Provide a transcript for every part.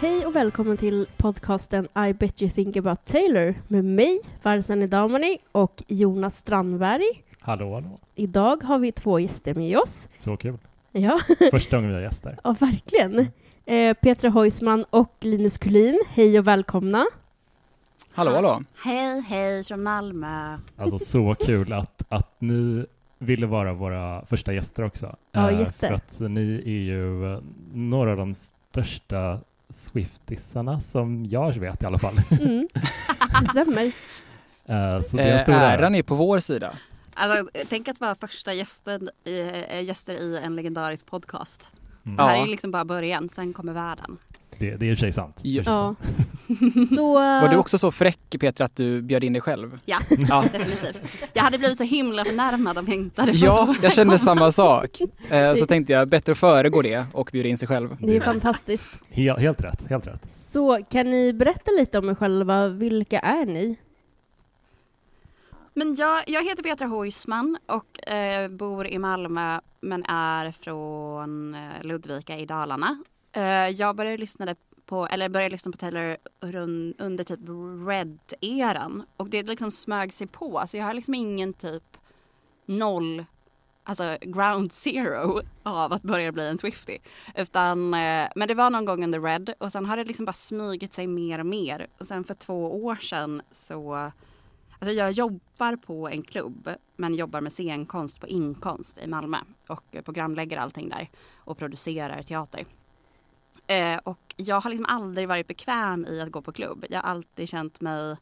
Hej och välkommen till podcasten I bet you think about Taylor med mig, Farzan Damani och Jonas Strandberg. Hallå, hallå. Idag har vi två gäster med oss. Så kul. Ja, Första gången vi har gäster. ja verkligen. Eh, Petra Heusman och Linus Kulin, hej och välkomna. Hallå, hallå. Hej, hej från Malmö. Alltså så kul att, att ni ville vara våra första gäster också. Ja, Eh, jätte. För att ni är ju eh, några av de största Swiftisarna som jag vet i alla fall. Mm. Det stämmer. Eh, Så det är en Eh, stor ära. äran är på vår sida. Alltså, tänk att vara första gästen i, äh, gäster i en legendarisk podcast. Mm. Det här Ja. är liksom bara början, sen kommer världen. Det, det är i och för sig sant. Ja. Så, Var du också så fräck Petra att du bjöd in dig själv? Ja, Ja, definitivt. Jag hade blivit så himla förnärmad om jag inte hade ja jag kände samma sak. Eh, så tänkte jag, bättre att föregå det och bjuda in sig själv. det är fantastiskt. Helt, helt rätt, helt rätt. Så kan ni berätta lite om er själva? Vilka är ni? Men jag, jag heter Petra Heusman och eh, bor i Malmö men är från eh, Ludvika i Dalarna. Eh, jag började lyssna på, eller började lyssna på Taylor under typ Red-eran och det liksom smög sig på så jag har liksom ingen typ noll alltså ground zero av att börja bli en Swiftie. Utan, eh, men det var någon gång under Red och sen har det liksom bara smugit sig mer och mer. Och sen för två år sedan så Alltså jag jobbar på en klubb men jobbar med scenkonst på inkonst i Malmö och programlägger allting där och producerar teater. Eh, och jag har liksom aldrig varit bekväm i att gå på klubb. Jag har alltid känt mig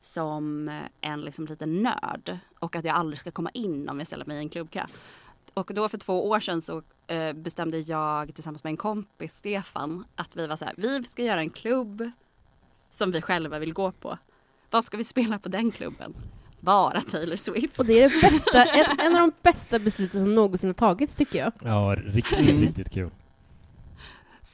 som en liksom liten nörd och att jag aldrig ska komma in om jag ställer mig i en klubbkö. Och då för två år sedan så eh, bestämde jag tillsammans med en kompis, Stefan, att vi var så här, vi ska göra en klubb som vi själva vill gå på. Vad ska vi spela på den klubben? Bara Taylor Swift. Och det är det bästa, en, en av de bästa besluten som någonsin har tagits tycker jag. Ja, riktigt, riktigt kul.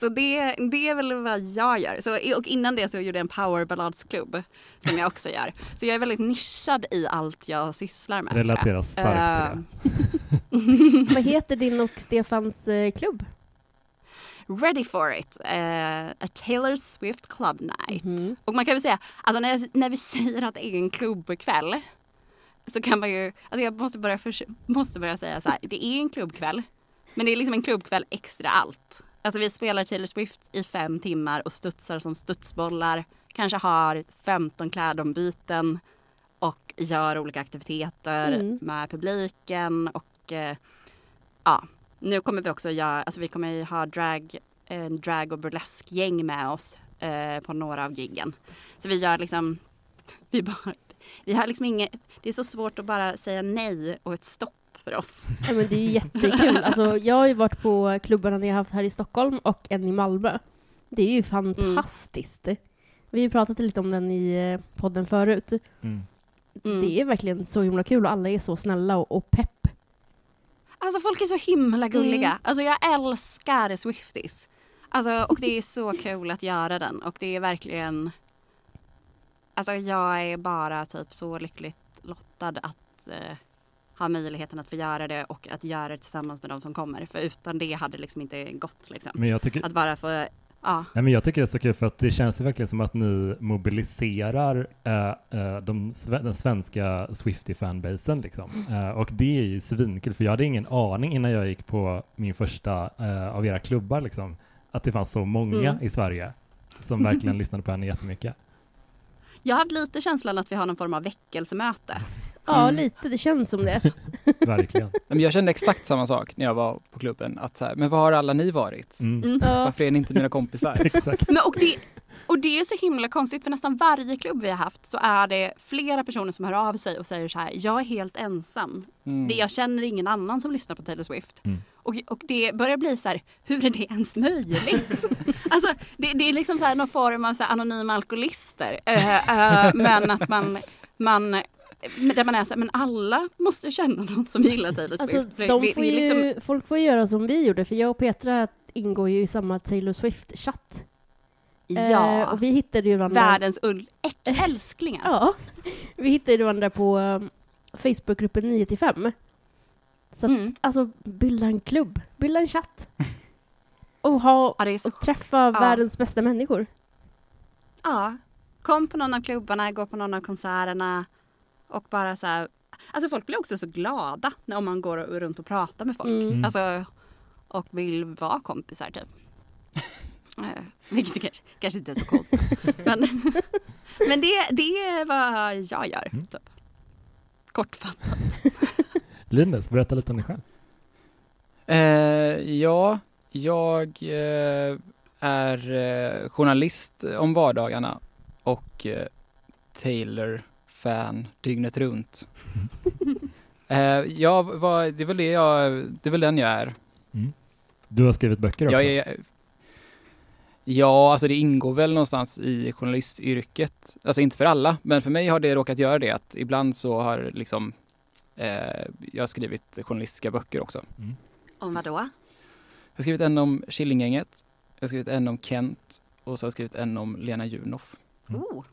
Så det, det är väl vad jag gör. Så, och innan det så gjorde jag en powerballladsklubb som jag också gör. Så jag är väldigt nischad i allt jag sysslar med. Relaterar starkt till det. Vad heter din och Stefans eh, klubb? Ready for it, eh, a Taylor Swift Club Night. Mhm. Och man kan väl säga, alltså när, när vi säger att det är en klubbkväll så kan man ju, alltså jag måste börja, förs- måste börja säga så här, det är en klubbkväll men det är liksom en klubbkväll extra allt. Alltså vi spelar Taylor Swift i fem timmar och studsar som studsbollar, kanske har 15 klädombyten och gör olika aktiviteter Mm. med publiken och eh, ja, nu kommer vi också göra, alltså vi kommer ju ha drag, en drag och burleskgäng med oss eh, på några av giggen. Så vi gör liksom, vi bara, vi har liksom inget, det är så svårt att bara säga nej och ett stopp för oss. Ja, men det är ju jättekul. Alltså, jag har ju varit på klubbarna ni har haft här i Stockholm och en i Malmö. Det är ju fantastiskt. Vi har ju pratat lite om den i eh, podden förut. Mm. Mm. Det är verkligen så himla kul och alla är så snälla och, och pepp. Alltså folk är så himla gulliga. Mm. Alltså jag älskar Swifties. Alltså, och det är så kul att göra den och det är verkligen Alltså jag är bara typ så lyckligt lottad att eh, ha möjligheten att få göra det och att göra det tillsammans med de som kommer. För utan det hade det liksom inte gått liksom. Men jag tycker, Att bara få, ja. Nej, men jag tycker det är så kul för att det känns ju verkligen som att ni mobiliserar eh, de, den svenska Swiftie-fanbasen. Liksom. Eh, och det är ju svinkul för jag hade ingen aning innan jag gick på min första av era klubbar liksom, att det fanns så många Mm. i Sverige som verkligen lyssnade på henne jättemycket. Jag har haft lite känslan att vi har någon form av väckelsemöte. Ja, Mm. lite. Det känns som det. Verkligen. Men jag kände exakt samma sak när jag var på klubben. Att så här, men var har alla ni varit? Mm. Mm. Ja. Varför är ni inte mina kompisar? Exakt. Men och, det, och det är så himla konstigt för nästan varje klubb vi har haft så är det flera personer som hör av sig och säger så här, jag är helt ensam. Mm. Det, jag känner ingen annan som lyssnar på Taylor Swift. Mm. Och, och det börjar bli så här, hur är det ens möjligt? alltså det, det är liksom så här någon form av så här anonyma alkoholister. Eh, eh, men att man, man där man är så här, men alla måste känna någon som gillar Taylor Swift. Alltså, de får ju, liksom- Folk får ju göra som vi gjorde, för jag och Petra ingår ju i samma Taylor Swift-chatt. Eh, ja, och vi hittade ju varandra... världens älsklingar. Ja, vi hittade ju varandra på um, Facebookgruppen 9 till 5. Så att, Mm. alltså, bilda en klubb, bilda en chatt. Och, ha, Ja, och träffa världens bästa människor. Ja, kom på någon av klubbarna, gå på någon av konserterna och bara så här. Alltså folk blir också så glada när man går runt och pratar med folk. Mm. Mm. Alltså, och vill vara kompisar typ. Eh, Vilket kanske, kanske inte är så konstigt. men men det, det är vad jag gör. Mm. Typ. Kortfattat. Linus, berätta lite om dig själv. Eh, ja, jag eh, är eh, journalist om vardagarna och eh, Taylor-fan dygnet runt. eh, ja, vad, det är väl det jag, det är väl den jag är. Du har skrivit böcker också. Jag är Ja, alltså det ingår väl någonstans i journalistyrket. Alltså inte för alla, men för mig har det råkat göra det att ibland så har liksom eh, jag har skrivit journalistiska böcker också. Mm. Om vad då? Jag har skrivit en om Killinggänget, jag har skrivit en om Kent och så har jag skrivit en om Lena Junoff. Mm. Oh,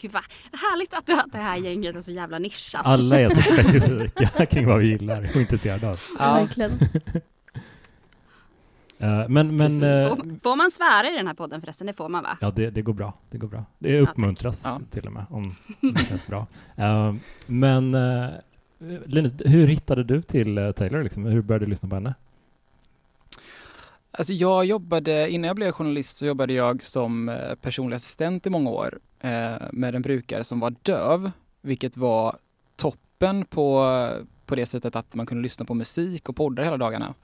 gud vad härligt att, du, att det här gänget är så jävla nischat. Alla är så specifika kring vad vi gillar och är intresserade av. Ja. Verkligen. Eh, men men eh, Får, får man svära i den här podden förresten? Det får man va? ja, det, det går bra. Det går bra. Det uppmuntras Ja. till och med om det känns bra. Eh, men Linus, hur hittade du till Taylor? Liksom? Hur började du lyssna på henne? Alltså jag jobbade, innan jag blev journalist så jobbade jag som personlig assistent i många år med en brukare som var döv, vilket var toppen på, på det sättet att man kunde lyssna på musik och poddar hela dagarna.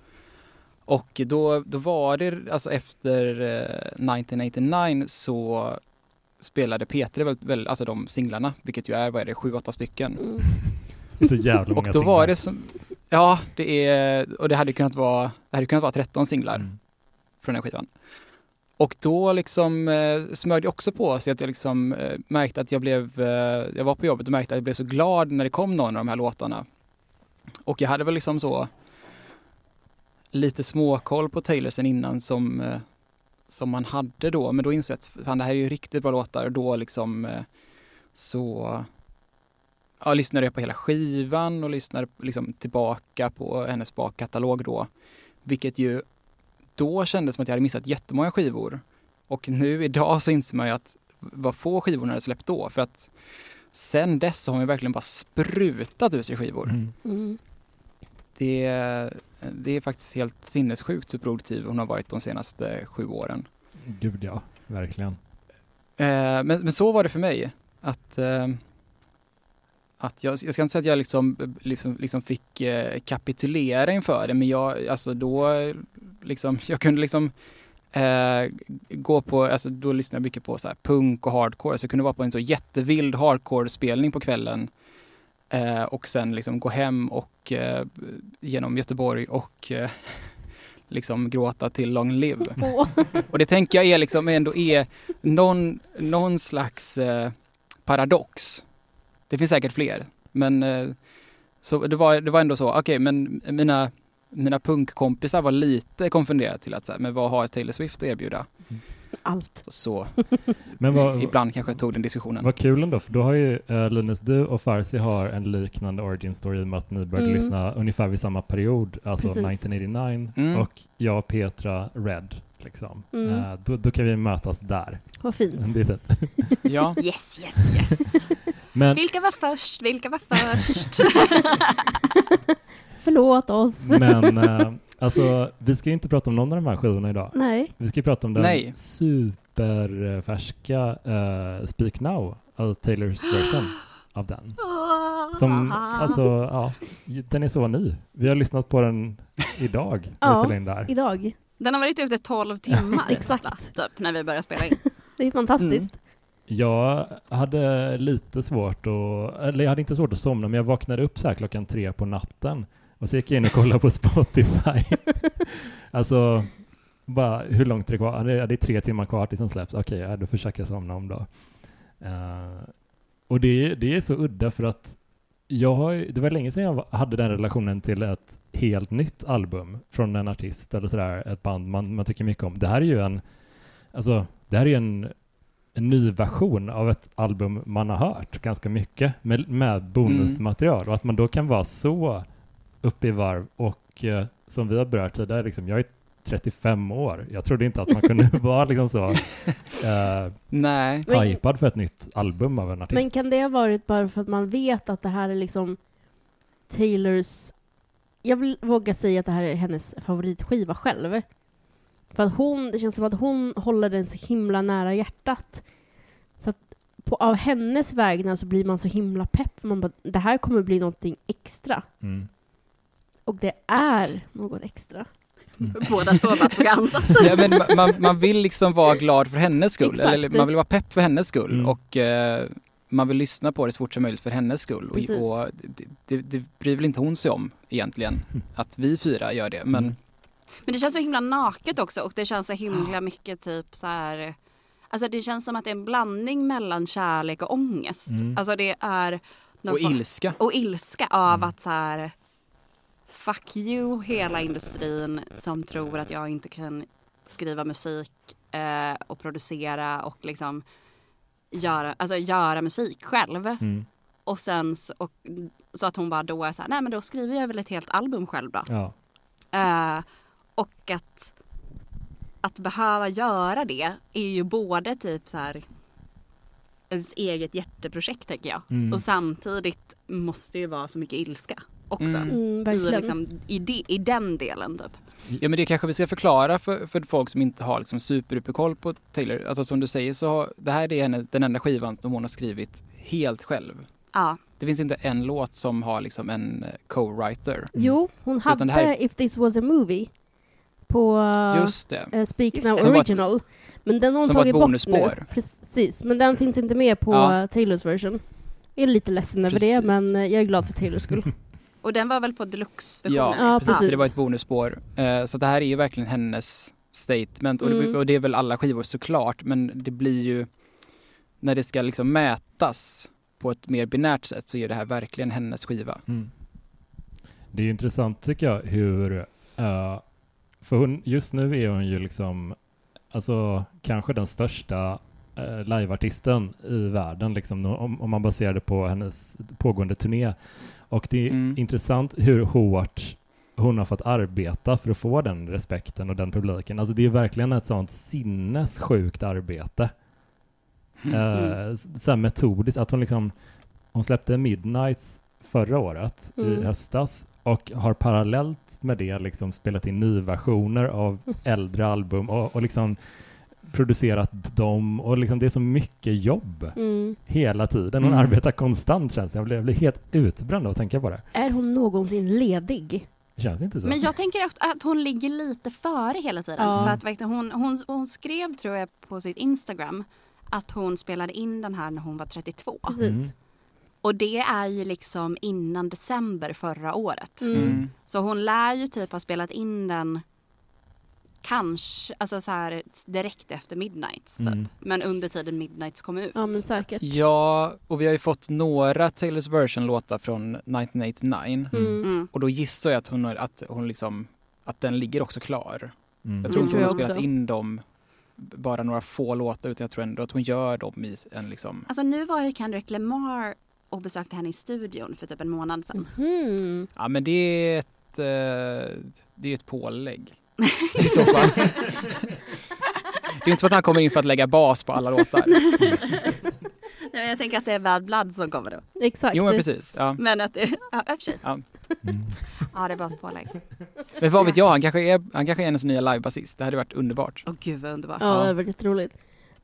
Och då, då var det, alltså efter eh, 1989 så spelade P3 väl, väl, alltså de singlarna, vilket ju är, vad är det, sju, åtta stycken. Mm. Det är så jävla Och många då var singlar. det som, ja det är, och det hade kunnat vara, det hade kunnat vara 13 singlar Mm. från den här skivan. Och då liksom eh, smög det också på sig att jag liksom eh, märkte att jag blev, eh, jag var på jobbet och märkte att jag blev så glad när det kom någon av de här låtarna. Och jag hade väl liksom så lite småkoll på Taylor sen innan som, eh, som man hade då, men då insåg jag att fan, det här är ju riktigt bra låtar och då liksom eh, så ja, lyssnade jag på hela skivan och lyssnade liksom tillbaka på hennes bakkatalog då. Vilket ju då kändes som att jag hade missat jättemånga skivor. Och nu idag så inser man ju att vad få skivor hon hade släppt då. För att sen dess har hon ju verkligen bara sprutat ur sig skivor. Mm. Mm. Det, är- det är faktiskt helt sinnessjukt hur produktiv hon har varit de senaste sju åren. Gud ja, verkligen. Eh, men, men så var det för mig. Att, eh, att jag, jag ska inte säga att jag liksom, liksom, liksom fick eh, kapitulera inför det, men jag, alltså då, liksom, jag kunde liksom eh, gå på, alltså då lyssnade jag mycket på så punk och hardcore, så jag kunde vara på en så jättevild hardcore-spelning på kvällen eh, och sen liksom gå hem och eh, genom Göteborg och eh, liksom gråta till Long Live. Åh. Och det tänker jag är liksom ändå är någon, någon slags eh, paradox. Det finns säkert fler, men eh, så det var, det var ändå så, okej men mina, mina punkkompisar var lite konfunderade till att så här, men vad har Taylor Swift att erbjuda? Allt. Så Men vad, ibland kanske jag tog den diskussionen. vad kul ändå, för då har ju uh, Linus, du och Farsi har en liknande origin story i och med att ni började Mm. lyssna ungefär vid samma period, alltså Precis. 1989, Mm. och jag och Petra Red. Liksom. Mm. Eh, då, då kan vi mötas där. Vad fint. Ja, Yes, yes, yes. Men Vilka var först? Vilka var först? Förlåt oss. Men eh, alltså, vi ska ju inte prata om någon av de här skivorna idag. Nej. Vi ska ju prata om den Nej. superfärska uh, Speak Now, alltså Taylors version av den. Som, alltså, ja, den är så ny. Vi har lyssnat på den idag, när vi Ja. spelade in där. Idag. Den har varit ute 12 timmar. Exakt. Typ när vi började spela in. Det är fantastiskt. Jag hade lite svårt att, eller jag hade inte svårt att somna, men jag vaknade upp så här klockan tre på natten och så gick jag in och kollade på Spotify. alltså, bara hur långt är det kvar? Det är, det är tre timmar kvar tills den släpps. Okej, ja, då försöker jag somna om då. Eh, och det, är- det är så udda för att jag har, det var länge sedan jag hade den relationen till ett helt nytt album från en artist eller sådär, ett band man, man tycker mycket om. Det här är ju en, alltså, det här är en en ny version av ett album man har hört ganska mycket med, med bonusmaterial och att man då kan vara så uppe i varv och eh, som vi har berört tidigare, liksom, jag är 35 år. Jag trodde inte att man kunde vara liksom så uh, Nej. Hypad för ett nytt album av en artist. Men kan det ha varit bara för att man vet att det här är liksom Taylors... Jag vill våga säga att det här är hennes favoritskiva själv. För att hon, det känns som att hon håller den så himla nära hjärtat. Så att på, av hennes vägnar så blir man så himla pepp. Man bara, det här kommer bli någonting extra. Mm. Och det är något extra. Båda två var på Gansat. Ja, men ma- man, man vill liksom vara glad för hennes skull, Exakt. eller man vill vara pepp för hennes skull Mm. och eh, man vill lyssna på det så fort som möjligt för hennes skull. Precis. Och, och det, det, det bryr väl inte hon sig om egentligen, att vi fyra gör det. Men Mm. Men det känns så himla naket också och det känns så himla mycket typ så här. Alltså det känns som att det är en blandning mellan kärlek och ångest. Mm. Alltså det är och ilska. och ilska av Mm. att så här fuck you hela industrin som tror att jag inte kan skriva musik eh, och producera och liksom göra, alltså göra musik själv. Mm. Och sen så, och, så att hon bara då är så här, nej men då skriver jag väl ett helt album själv då. Ja. Eh, och att, att behöva göra det är ju både typ så här ens eget hjärteprojekt tänker jag. Mm. Och samtidigt måste ju vara så mycket ilska också. Mm. Mm, I, liksom, i, de, I den delen typ. Ja men det kanske vi ska förklara för, för folk som inte har liksom superduperkoll på Taylor. Alltså som du säger så har, det här är henne, den enda skivan som hon har skrivit helt själv. Ja. Det finns inte en låt som har liksom en eh, co-writer. Jo, hon hade här- If this was a movie på Just det. eh, Speak Just Now det. Som var ett- Original. Men den har hon tagit bort nu. Precis, men den finns inte med på Ja. Taylors version. Jag är lite ledsen över det, men jag är glad för Taylors skull. Och den var väl på deluxe-versionen? Ja, Ja, precis. Så det var ett bonusspår. Eh, så det här är ju verkligen hennes statement. Och, det, Mm. och det är väl alla skivor såklart. Men det blir ju, när det ska liksom mätas på ett mer binärt sätt så är det här verkligen hennes skiva. Mm. Det är ju intressant tycker jag hur, eh, för hon, just nu är hon ju liksom, alltså kanske den största uh, liveartisten i världen, liksom, om, om man baserar det på hennes pågående turné. Och det är Mm. intressant hur hårt hon har fått arbeta för att få den respekten och den publiken. Alltså det är verkligen ett sånt sinnessjukt arbete. Eh, s- så här metodiskt, att hon liksom, hon släppte Midnights förra året, i Mm. höstas, och har parallellt med det liksom spelat in nyversioner av äldre album och, och liksom producerat dem och liksom det är så mycket jobb Mm. hela tiden. Hon Mm. arbetar konstant känns det. Jag blir, jag blir helt utbränd av att tänka på det. Är hon någonsin ledig? Det känns inte så. Men jag tänker att, att hon ligger lite före hela tiden. Ja. För att hon, hon, hon skrev tror jag på sitt Instagram att hon spelade in den här när hon var 32. Precis. Mm. Och det är ju liksom innan december förra året. Mm. Mm. Så hon lär ju typ ha spelat in den kanske, alltså så här direkt efter Midnights typ. Mm. Men under tiden Midnights kom ut. Ja, men säkert. Ja, och vi har ju fått några Taylors version-låtar från 1989. Mm. Mm. Och då gissar jag att hon, att hon liksom, att den ligger också klar. Mm. Jag tror inte tror hon har spelat också. in dem bara några få låtar utan jag tror ändå att hon gör dem i en liksom Alltså nu var ju Kendrick Lamar och besökte henne i studion för typ en månad sedan. Mhm. Ja men det är ett, eh, det är ett pålägg i så fall. Det är inte som att han kommer in för att lägga bas på alla låtar. Nej, Jag tänker att det är Bad Blood som kommer då. Exakt. Jo men precis. Ja. Men att det, ja, i och för sig. Mm. Ja, det är bara pålägg. Men vad vet jag, han kanske är, han kanske är hennes nya livebasist. Det hade varit underbart. Åh gud vad underbart. Ja, det är väldigt roligt.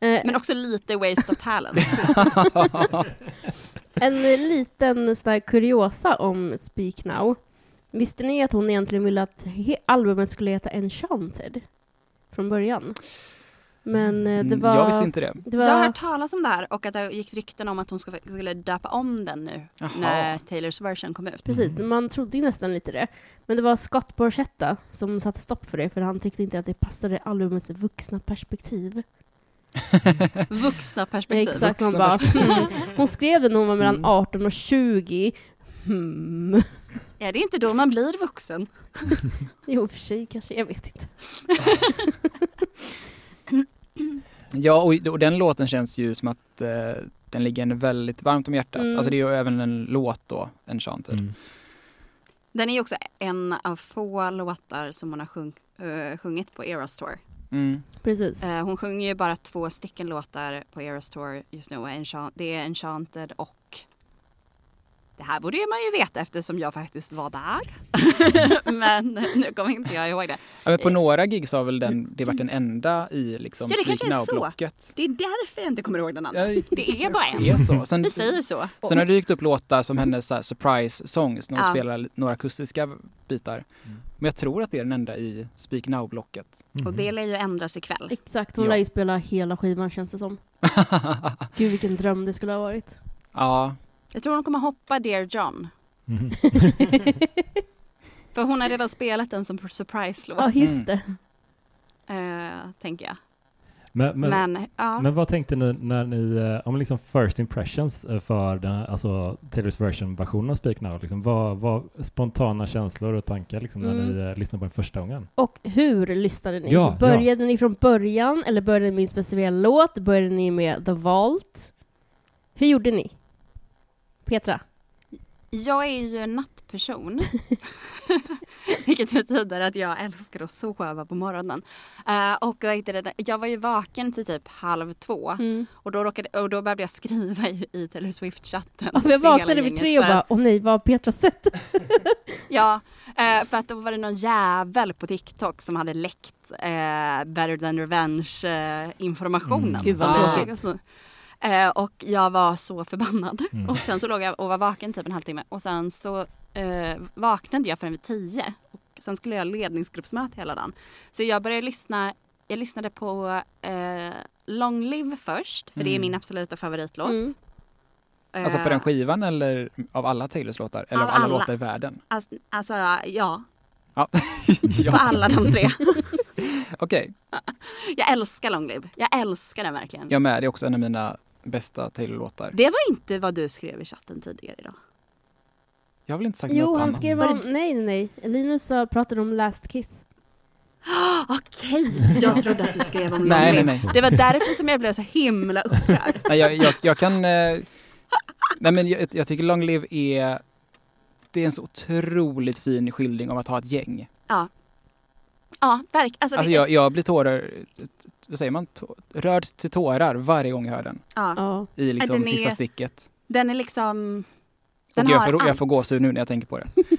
Eh, Men också lite waste of talent. En liten sån här kuriosa om Speak Now. Visste ni att hon egentligen ville att albumet skulle heta Enchanted? Från början. Men eh, det Mm, var... Jag visste inte det. Det var Jag har hört talas om det här och att det gick rykten om att hon skulle, döpa om den nu Jaha. när Taylors version kom ut. Precis, Mm. man trodde ju nästan lite det. Men det var Scott Borchetta som satte stopp för det, för han tyckte inte att det passade albumets vuxna perspektiv. Vuxna perspektiv. Exakt, man Vuxna bara hmm. Hon skrev det när hon var mellan Mm. 18 och 20. Hmm. Ja, det är inte då man blir vuxen. Jo, för sig kanske, jag vet inte. Ja, och, och den låten känns ju som att eh, den ligger henne väldigt varmt om hjärtat. Mm. Alltså det är ju även en låt då, Enchanted. Mm. Den är ju också en av få låtar som hon har sjung, eh, sjungit på Eras Tour. Mm. Precis. Eh, hon sjunger ju bara två stycken låtar på Eras Tour just nu. Det är Enchanted och det här borde man ju veta eftersom jag faktiskt var där. Men nu kommer inte jag ihåg det. Ja, men på några gigs har väl den, det varit den enda i liksom Ja, det kanske är så. Det är därför jag inte kommer ihåg den andra. Ja, Det är bara en. Det är så. Sen, Vi säger så. sen har det dykt upp låtar som hennes så surprise songs när hon Ja. spelar några akustiska bitar. Mm. Men jag tror att det är den enda i Speak Now-blocket. Mhm. Och det lär ju ändras ikväll. Exakt, hon Ja. lär ju spela hela skivan känns det som. Gud vilken dröm det skulle ha varit. ja, Jag tror hon kommer hoppa Dear John. Mhm. För hon har redan spelat den som surprise-låt, Ja just Mm. det. eh, tänker jag. Men, men, Men, ja. men vad tänkte ni när ni, eh, om liksom first impressions eh, för den här, alltså Taylors version-versionen av Speak Now, liksom, vad var spontana känslor och tankar liksom, när Mm. ni lyssnade på den första gången? Och hur lyssnade ni? Ja, började ni från början eller började ni med en speciell låt? Började ni med The Vault? Hur gjorde ni? Petra? Jag är ju en nattperson. Vilket betyder att jag älskar att sova på morgonen. Eh, och jag var ju vaken till typ halv två. Mm. Och, då råkade, och då började jag skriva i, i Taylor Swift-chatten. Till jag vaknade vid tre och bara, åh nej, vad har Petra sett? Ja, eh, för att då var det någon jävel på TikTok som hade läckt eh, Better than Revenge eh, informationen. Mm. Gud, vad Så- tråkigt. Eh, och jag var så förbannad. Mm. Och sen så låg jag och var vaken typ en halvtimme och sen så eh, vaknade jag förrän vid tio. Och sen skulle jag ha ledningsgruppsmöte hela dagen. Så jag började lyssna, jag lyssnade på eh, Long Live först, för det är Mm. min absoluta favoritlåt. Mm. alltså på Eh, den skivan eller av alla Taylors låtar? Eller av Av alla, alla. låtar i världen? Alltså, alltså ja, Ja. på ja. alla de tre. Okej, Jag älskar Long Live. Jag älskar den verkligen. jag med. Det är också en av mina bästa Taylor-låtar. Det var inte vad du skrev i chatten tidigare idag. Jag har väl inte sagt Jo, något han annat. skrev Var om, det- nej nej nej, Linus sa- pratade om Last Kiss. Okej, jag trodde att du skrev om Nej, nej, nej. Det var därför som jag blev så himla upprörd. Nej, jag, jag, jag kan... Eh, nej, men jag, jag tycker Long Live är... Det är en så otroligt fin skildring om att ha ett gäng. Ja, verkligen. Alltså, Alltså jag, jag blir tårar... Vad säger man? Tå, rörd till tårar varje gång jag hör den. ja. Ja. I liksom den är- sista sticket. Den är liksom... Och Den jag har får, jag allt. får gåshud nu när jag tänker på det.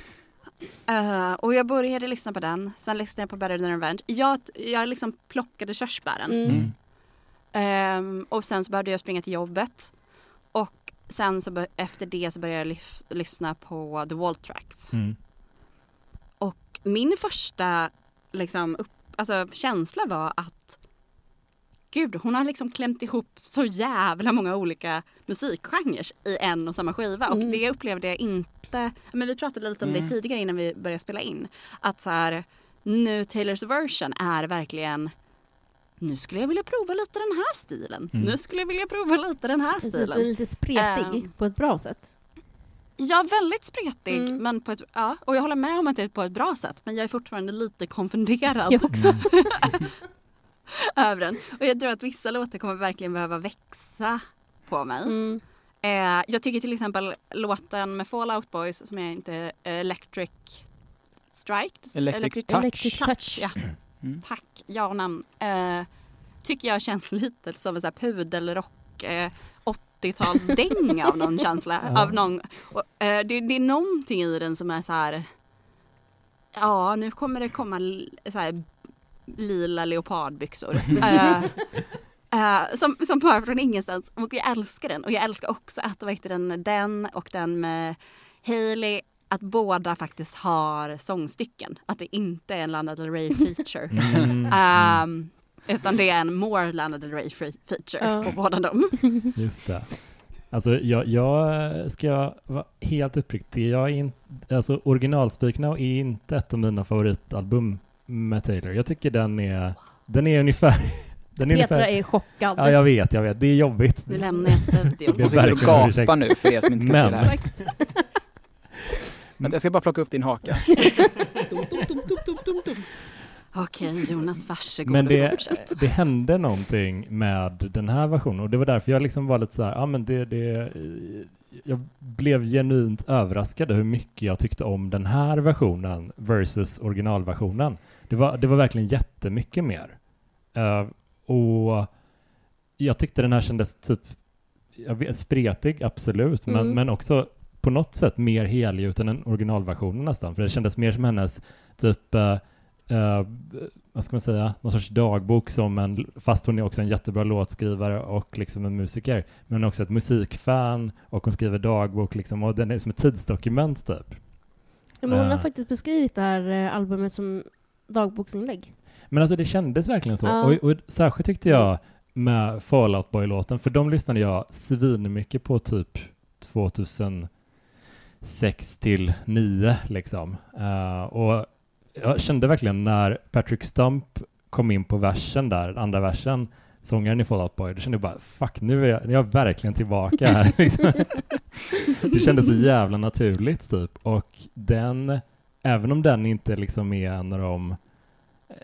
Eh, och jag började lyssna på den, sen lyssnade jag på Better than Revenge. Jag, jag liksom plockade körsbären. Mm. Mm. Ehm, och sen så började jag springa till jobbet. Och sen så efter det så började jag lyssna på The Wall Tracks. Mm. Och min första liksom, upp, alltså, känsla var att Gud, hon har liksom klämt ihop så jävla många olika musikgenrer i en och samma skiva. Och Mm. det upplevde jag inte, men vi pratade lite om det Mm. tidigare innan vi började spela in. Att så här, nu Taylors version är verkligen nu skulle jag vilja prova lite den här stilen. Mm. Nu skulle jag vilja prova lite den här Precis, den är stilen. lite spretig Ehm. på ett bra sätt. Ja, väldigt spretig. Mm. Men på ett, ja, och jag håller med om att det är på ett bra sätt. Men jag är fortfarande lite konfunderad Jag också. över den. Och jag tror att vissa låtar kommer verkligen behöva växa på mig. Mm. Eh, jag tycker till exempel låten med Fall Out Boys som är inte eh, Electric Strike? Electric Touch. Electric Touch. Ja, Mm. tack. Ja och namn. Eh, tycker jag känns lite som en sån här pudelrock eh, 80-talsdänga av någon känsla. Ja. Av någon, och, eh, det, det är någonting i den som är så här. Ja, nu kommer det komma så här, lila leopardbyxor. Eh, eh, som, som bara från ingenstans. Och jag älskar den. Och jag älskar också att vad heter den, den och den med Hailey att båda faktiskt har sångstycken. Att det inte är en Lana Del Rey feature. Mm. Ehm, utan det är en more Lana Del Rey fe- feature Ja. på båda dem. Just det. Alltså jag, jag ska vara helt uppriktig. Jag är in, alltså original Speak Now är inte ett av mina favoritalbum med Taylor. Jag tycker den är, den är ungefär... Den är Petra ungefär är chockad. ja, jag vet, jag vet. Det är jobbigt. Nu lämnar jag studion. Det är Hon sitter och verkligen gapar nu för er som inte kan Men- se det här. Men jag ska bara plocka upp din haka. Okej Jonas, varsågod Men det, det hände någonting med den här versionen och det var därför jag liksom var lite så här, ja men det, det, jag blev genuint överraskad hur mycket jag tyckte om den här versionen versus originalversionen. Det var, det var verkligen jättemycket mer. Eh, och jag tyckte den här kändes typ jag vet, spretig, absolut, men, Mm. men också på något sätt mer helgjuten än originalversionen nästan, för det kändes mer som hennes typ eh, eh, vad ska man säga, någon sorts dagbok som en, fast hon är också en jättebra låtskrivare och liksom en musiker, men hon är också ett musikfan och hon skriver dagbok liksom, och den är som ett tidsdokument typ. Ja, men hon har Eh. faktiskt beskrivit det här eh, albumet som dagboksinlägg. Men alltså det kändes verkligen så. Ja. Och, och särskilt tyckte jag med Fallout Boy-låten, för de lyssnade jag svinmycket på typ 2006 till 9 liksom. Eh, och jag kände verkligen när Patrick Stump kom in på versen där, andra versen, sångaren i Fallout Boy, då kände jag bara fuck, nu är jag, nu är jag verkligen tillbaka här. Liksom. det kändes så jävla naturligt typ. Och den, även om den inte liksom är en av de eh,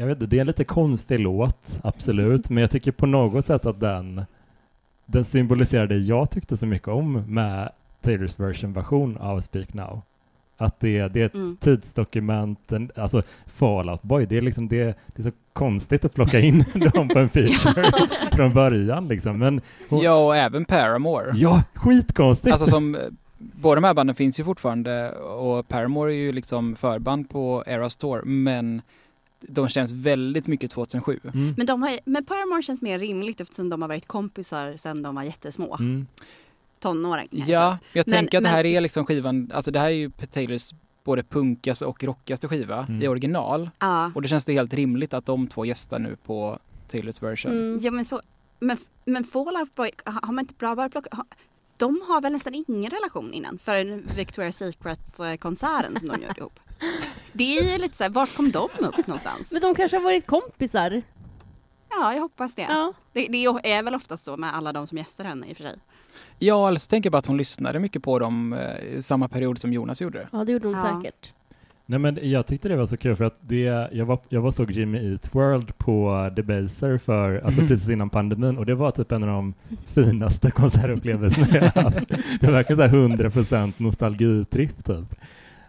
jag vet inte, det är en lite konstig låt, absolut, men jag tycker på något sätt att den, den symboliserar det jag tyckte så mycket om med Taylors version-version av Speak Now. Att det, det är ett Mm. tidsdokument, en, alltså Fallout Boy, det är liksom det, det är så konstigt att plocka in dem på en feature från början liksom, men hon, Ja, och även Paramore. ja, skitkonstigt! Alltså som, båda de här banden finns ju fortfarande och Paramore är ju liksom förband på Eras Tour, men de känns väldigt mycket 2007. mm. Men, de har, men Paramore känns mer rimligt eftersom de har varit kompisar sedan de var jättesmå. Mm. Tonåringar. Ja, jag Men- tänker att det här men- är liksom skivan, alltså det här är ju Taylors både punkigaste och rockigaste skiva Mm. i original. Ja. Och det känns det helt rimligt att de två gästar nu på Taylors version. Mm. Ja men så, men, men Fall Out Boy, har man inte bra bara plockat, har- de har väl nästan ingen relation innan förrän Victoria's Secret-konserten som de gjorde ihop. Det är ju lite så här, vart kom de upp någonstans? Men de kanske har varit kompisar? Ja, jag hoppas det. Ja. Det, det är väl oftast så med alla de som gästar henne i och för sig. Ja, eller så tänker jag bara att hon lyssnade mycket på dem eh, i samma period som Jonas gjorde. Ja, det gjorde hon Ja. säkert. Nej men jag tyckte det var så kul för att det, jag var, jag var såg Jimmy Eat World på Debaser för, alltså precis innan pandemin och det var typ en av de finaste konsertupplevelserna jag haft. Det var verkligen så här 100% nostalgitripp typ.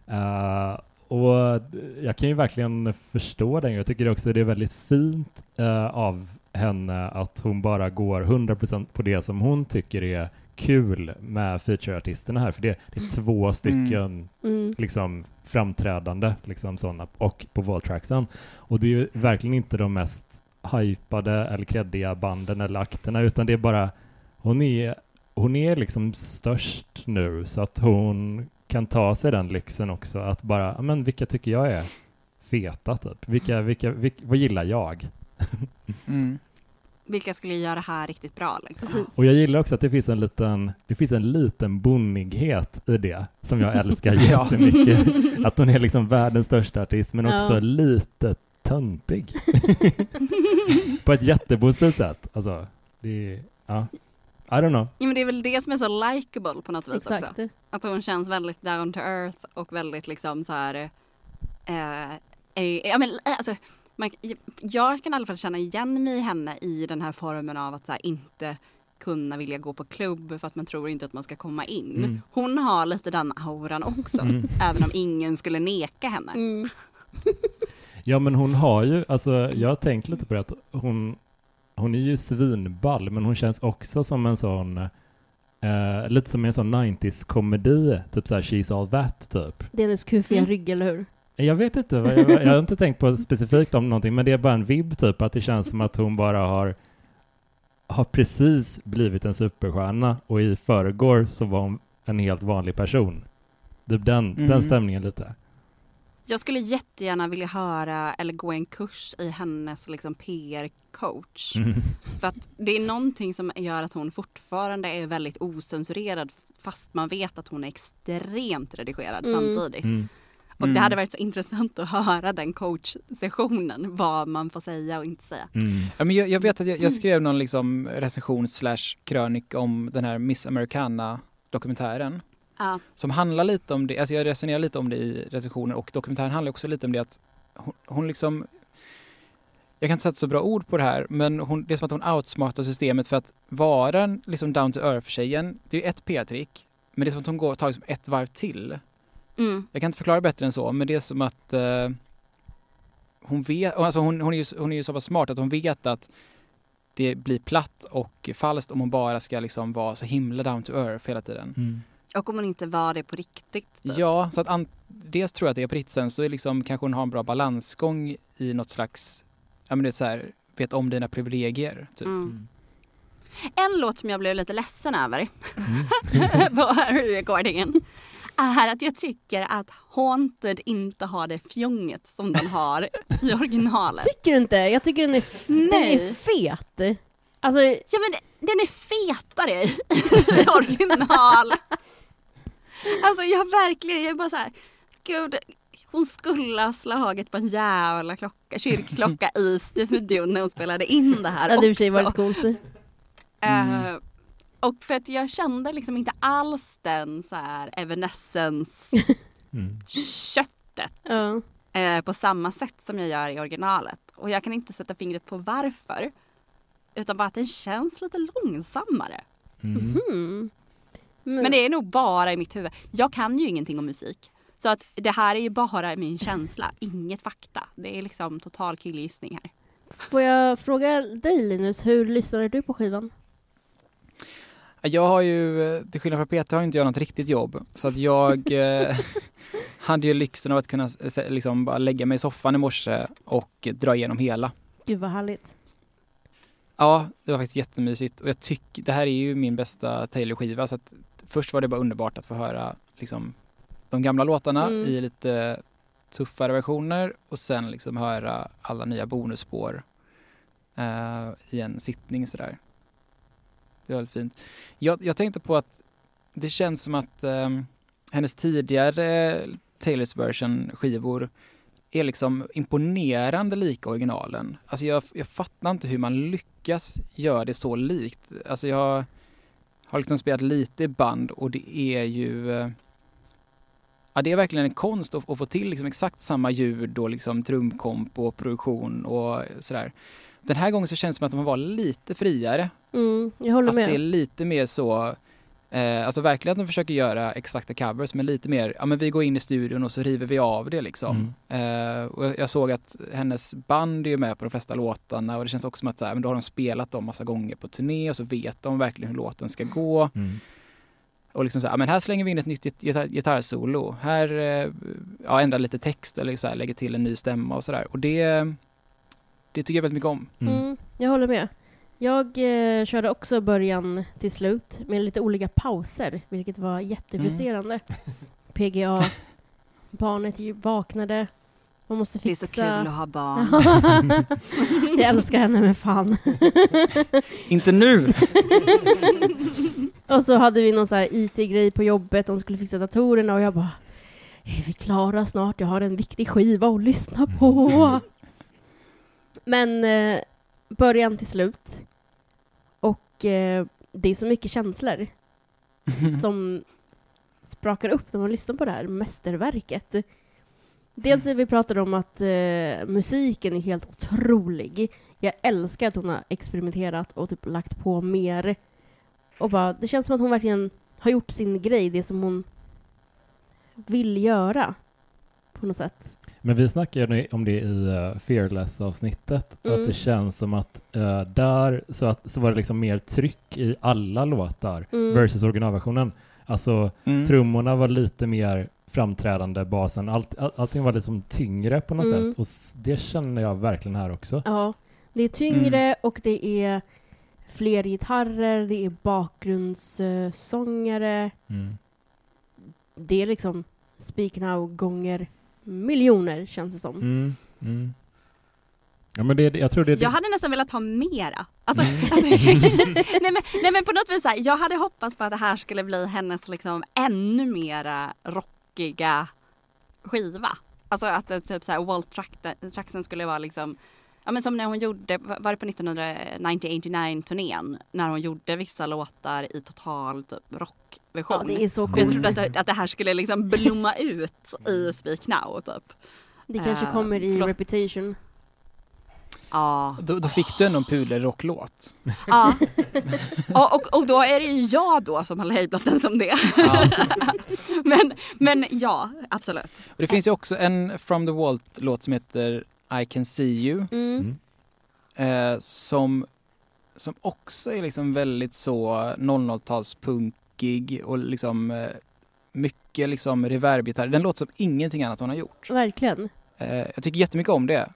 Eh, och jag kan ju verkligen förstå den. Jag tycker också det är väldigt fint eh, av henne att hon bara går 100% på det som hon tycker är kul med featureartisterna här. För det, det är två stycken Mm. liksom framträdande liksom sådana och på Voltracksen. Och det är ju verkligen inte de mest hypade eller kreddiga banden eller akterna utan det är bara hon är hon är liksom störst nu så att hon kan ta sig den lyxen också att bara, "Ja, men vilka tycker jag är feta typ? Vilka, vilka, vilka vad gillar jag? Mm. Vilka skulle göra det här riktigt bra liksom. Och jag gillar också att det finns en liten, det finns en liten bonnighet i det som jag älskar jättemycket. Att hon är liksom världens största artist men också Ja. lite töntig. På ett jättepositivt sätt. Alltså, det ja. I don't know. Ja, men det är väl det som är så likable på något vis också. Exakt. Att hon känns väldigt down to earth och väldigt liksom så här. Eh, eh, ja, men, eh, alltså, man, jag kan i alla fall känna igen mig i henne i den här formen av att så här, inte kunna vilja gå på klubb för att man tror inte att man ska komma in. Mm. Hon har lite den auran också, Mm. även om ingen skulle neka henne. Mm. Ja men hon har ju, alltså jag har tänkt lite på det att hon, hon är ju svinball men hon känns också som en sån, eh, lite som en sån 90s komedi, typ såhär She's All That typ. Det är hennes kufiga Mm. rygg, eller hur? Jag vet inte, jag, jag har inte tänkt på specifikt om någonting, men det är bara en vibb typ, att det känns som att hon bara har, har precis blivit en superstjärna och i förrgår så var hon en helt vanlig person. Typ den, den Mm. stämningen lite. Jag skulle jättegärna vilja höra eller gå en kurs i hennes liksom, PR-coach. Mm. För att det är någonting som gör att hon fortfarande är väldigt osensurerad fast man vet att hon är extremt redigerad Mm. samtidigt. Mm. Och Mm. det hade varit så intressant att höra den coachsessionen, vad man får säga och inte säga. Mm. Ja, men jag, jag vet att jag, jag skrev någon liksom recension slash krönik om den här Miss Americana-dokumentären. Ja. Som handlar lite om det, alltså jag resonerar lite om det i recensionen och dokumentären handlar också lite om det att hon, hon liksom jag kan inte sätta så bra ord på det här, men hon, det är som att hon outsmartar systemet för att vara liksom down to earth-tjejen, det är ett p-trick, men det är som att hon går, tar liksom ett varv till. Mm. Jag kan inte förklara bättre än så, men det är som att eh, hon vet, alltså hon, hon, är ju, hon är ju så pass smart att hon vet att det blir platt och falskt om hon bara ska liksom vara så himla down to earth hela tiden. Mm. Och om hon inte var det på riktigt. Typ. Ja, så att an, dels tror jag att det är på riktigt, sen så är liksom kanske hon har en bra balansgång i något slags, ja men det är så här, vet om dina privilegier. Typ. Mm. En låt som jag blev lite ledsen över Mm. på recordingen är att jag tycker att Haunted inte har det fjånget som den har i originalet. Tycker du inte? Jag tycker den är, f- den är fet. Alltså, Ja men den är fetare i original. Alltså jag verkligen, jag är bara så här, gud hon skulle ha slagit på en jävla klocka, kyrkklocka i studion när hon spelade in det här det hade i och för sig också. varit coolt. Eh, och för att jag kände liksom inte alls den så här Evanescence Mm. Ja. eh, på samma sätt som jag gör i originalet. Och jag kan inte sätta fingret på varför. Utan bara att den känns lite långsammare. Mm. Hmm. Men det är nog bara i mitt huvud. Jag kan ju ingenting om musik. Så att det här är ju bara min känsla, inget fakta. Det är liksom total killgissning här. Får jag fråga dig Linus, hur lyssnade du på skivan? Jag har ju, till skillnad från Peter, har inte jag något riktigt jobb. Så att jag eh, hade ju lyxen av att kunna eh, liksom bara lägga mig i soffan i morse och dra igenom hela. Gud vad härligt. Ja, det var faktiskt jättemysigt och jag tycker, det här är ju min bästa Taylor-skiva så att först var det bara underbart att få höra liksom de gamla låtarna Mm. i lite tuffare versioner och sen liksom höra alla nya bonusspår eh, i en sittning sådär. Det var väldigt fint. Jag, jag tänkte på att det känns som att ehm, hennes tidigare Taylors version skivor är liksom imponerande lika originalen. Alltså jag, jag fattar inte hur man lyckas göra det så likt. Alltså jag har liksom spelat lite i band och det är ju eh, Ja, det är verkligen en konst att, att få till liksom exakt samma ljud och liksom trumkomp och produktion och sådär. Den här gången så känns det som att de var lite friare. Mm, jag håller Att det är med. lite mer så, eh, alltså verkligen att de försöker göra exakta covers men lite mer, ja men vi går in i studion och så river vi av det liksom. Eh, och jag- såg att hennes band är ju med på de flesta låtarna och det känns också som att så här, men då har de spelat dem massa gånger på turné och så vet de verkligen hur låten ska gå. Mm. Och liksom så här, men här slänger vi in ett nytt git- gitarr, gitarrsolo. Här eh, ja, ändrar lite text eller så här, lägger till en ny stämma och sådär. Och det, det tycker jag väldigt mycket om. Mm. Mm, jag håller med. Jag eh, körde också början till slut med lite olika pauser, vilket var jättefrustrerande. PGA, barnet vaknade, man måste Det är fixa... så kul att ha barn. jag älskar henne med fan. Inte nu! och så hade vi någon så här IT-grej på jobbet, de skulle fixa datorerna och jag bara är vi klara snart? Jag har en viktig skiva att lyssna på. Men eh, början till slut. Och eh, det är så mycket känslor som sprakar upp när man lyssnar på det här mästerverket. Dels är vi pratade om att eh, musiken är helt otrolig. Jag älskar att hon har experimenterat och typ lagt på mer. Och bara, det känns som att hon verkligen har gjort sin grej, det som hon vill göra. På något sätt. Men vi snackade ju om det i uh, Fearless-avsnittet, Mm. att det känns som att eh, där så, att, så var det liksom mer tryck i alla låtar Mm. versus originalversionen. Alltså Mm. trummorna var lite mer framträdande, basen, allt, all, allting var liksom tyngre på något Mm. sätt och det känner jag verkligen här också. Ja, det är tyngre och det är fler gitarrer, det är bakgrundssångare. Mm. Det är liksom Speak Now gånger miljoner känns det som. Mm. Mm. Ja men det, jag tror det, Jag hade nästan velat ha mera. Alltså, Mm. alltså, nej, men, nej men på något vis så här, jag hade hoppats på att det här skulle bli hennes liksom ännu mera rockiga skiva. Alltså att det typ så här Walt Traxen skulle vara liksom Ja men som när hon gjorde, var det på 1989 turnén när hon gjorde vissa låtar i total typ rockversion. Ja, det är så jag coolt. trodde att det, att det här skulle liksom blomma ut i Speak Now typ. Det kanske Eh, kommer i förlåt. Reputation. Ja. Då, då fick du ändå en pudelrocklåt. Ja. Och, och, och då är det ju jag då som har lablat den som det. Ja. men, men ja, absolut. Och det finns ju också en From the Vault-låt som heter I can see you. Mm. Mm. Eh, som, som också är liksom väldigt så 00-talspunkig och liksom eh, mycket liksom reverbgitarr. Den låter som ingenting annat hon har gjort. Verkligen. Eh, jag tycker jättemycket om det.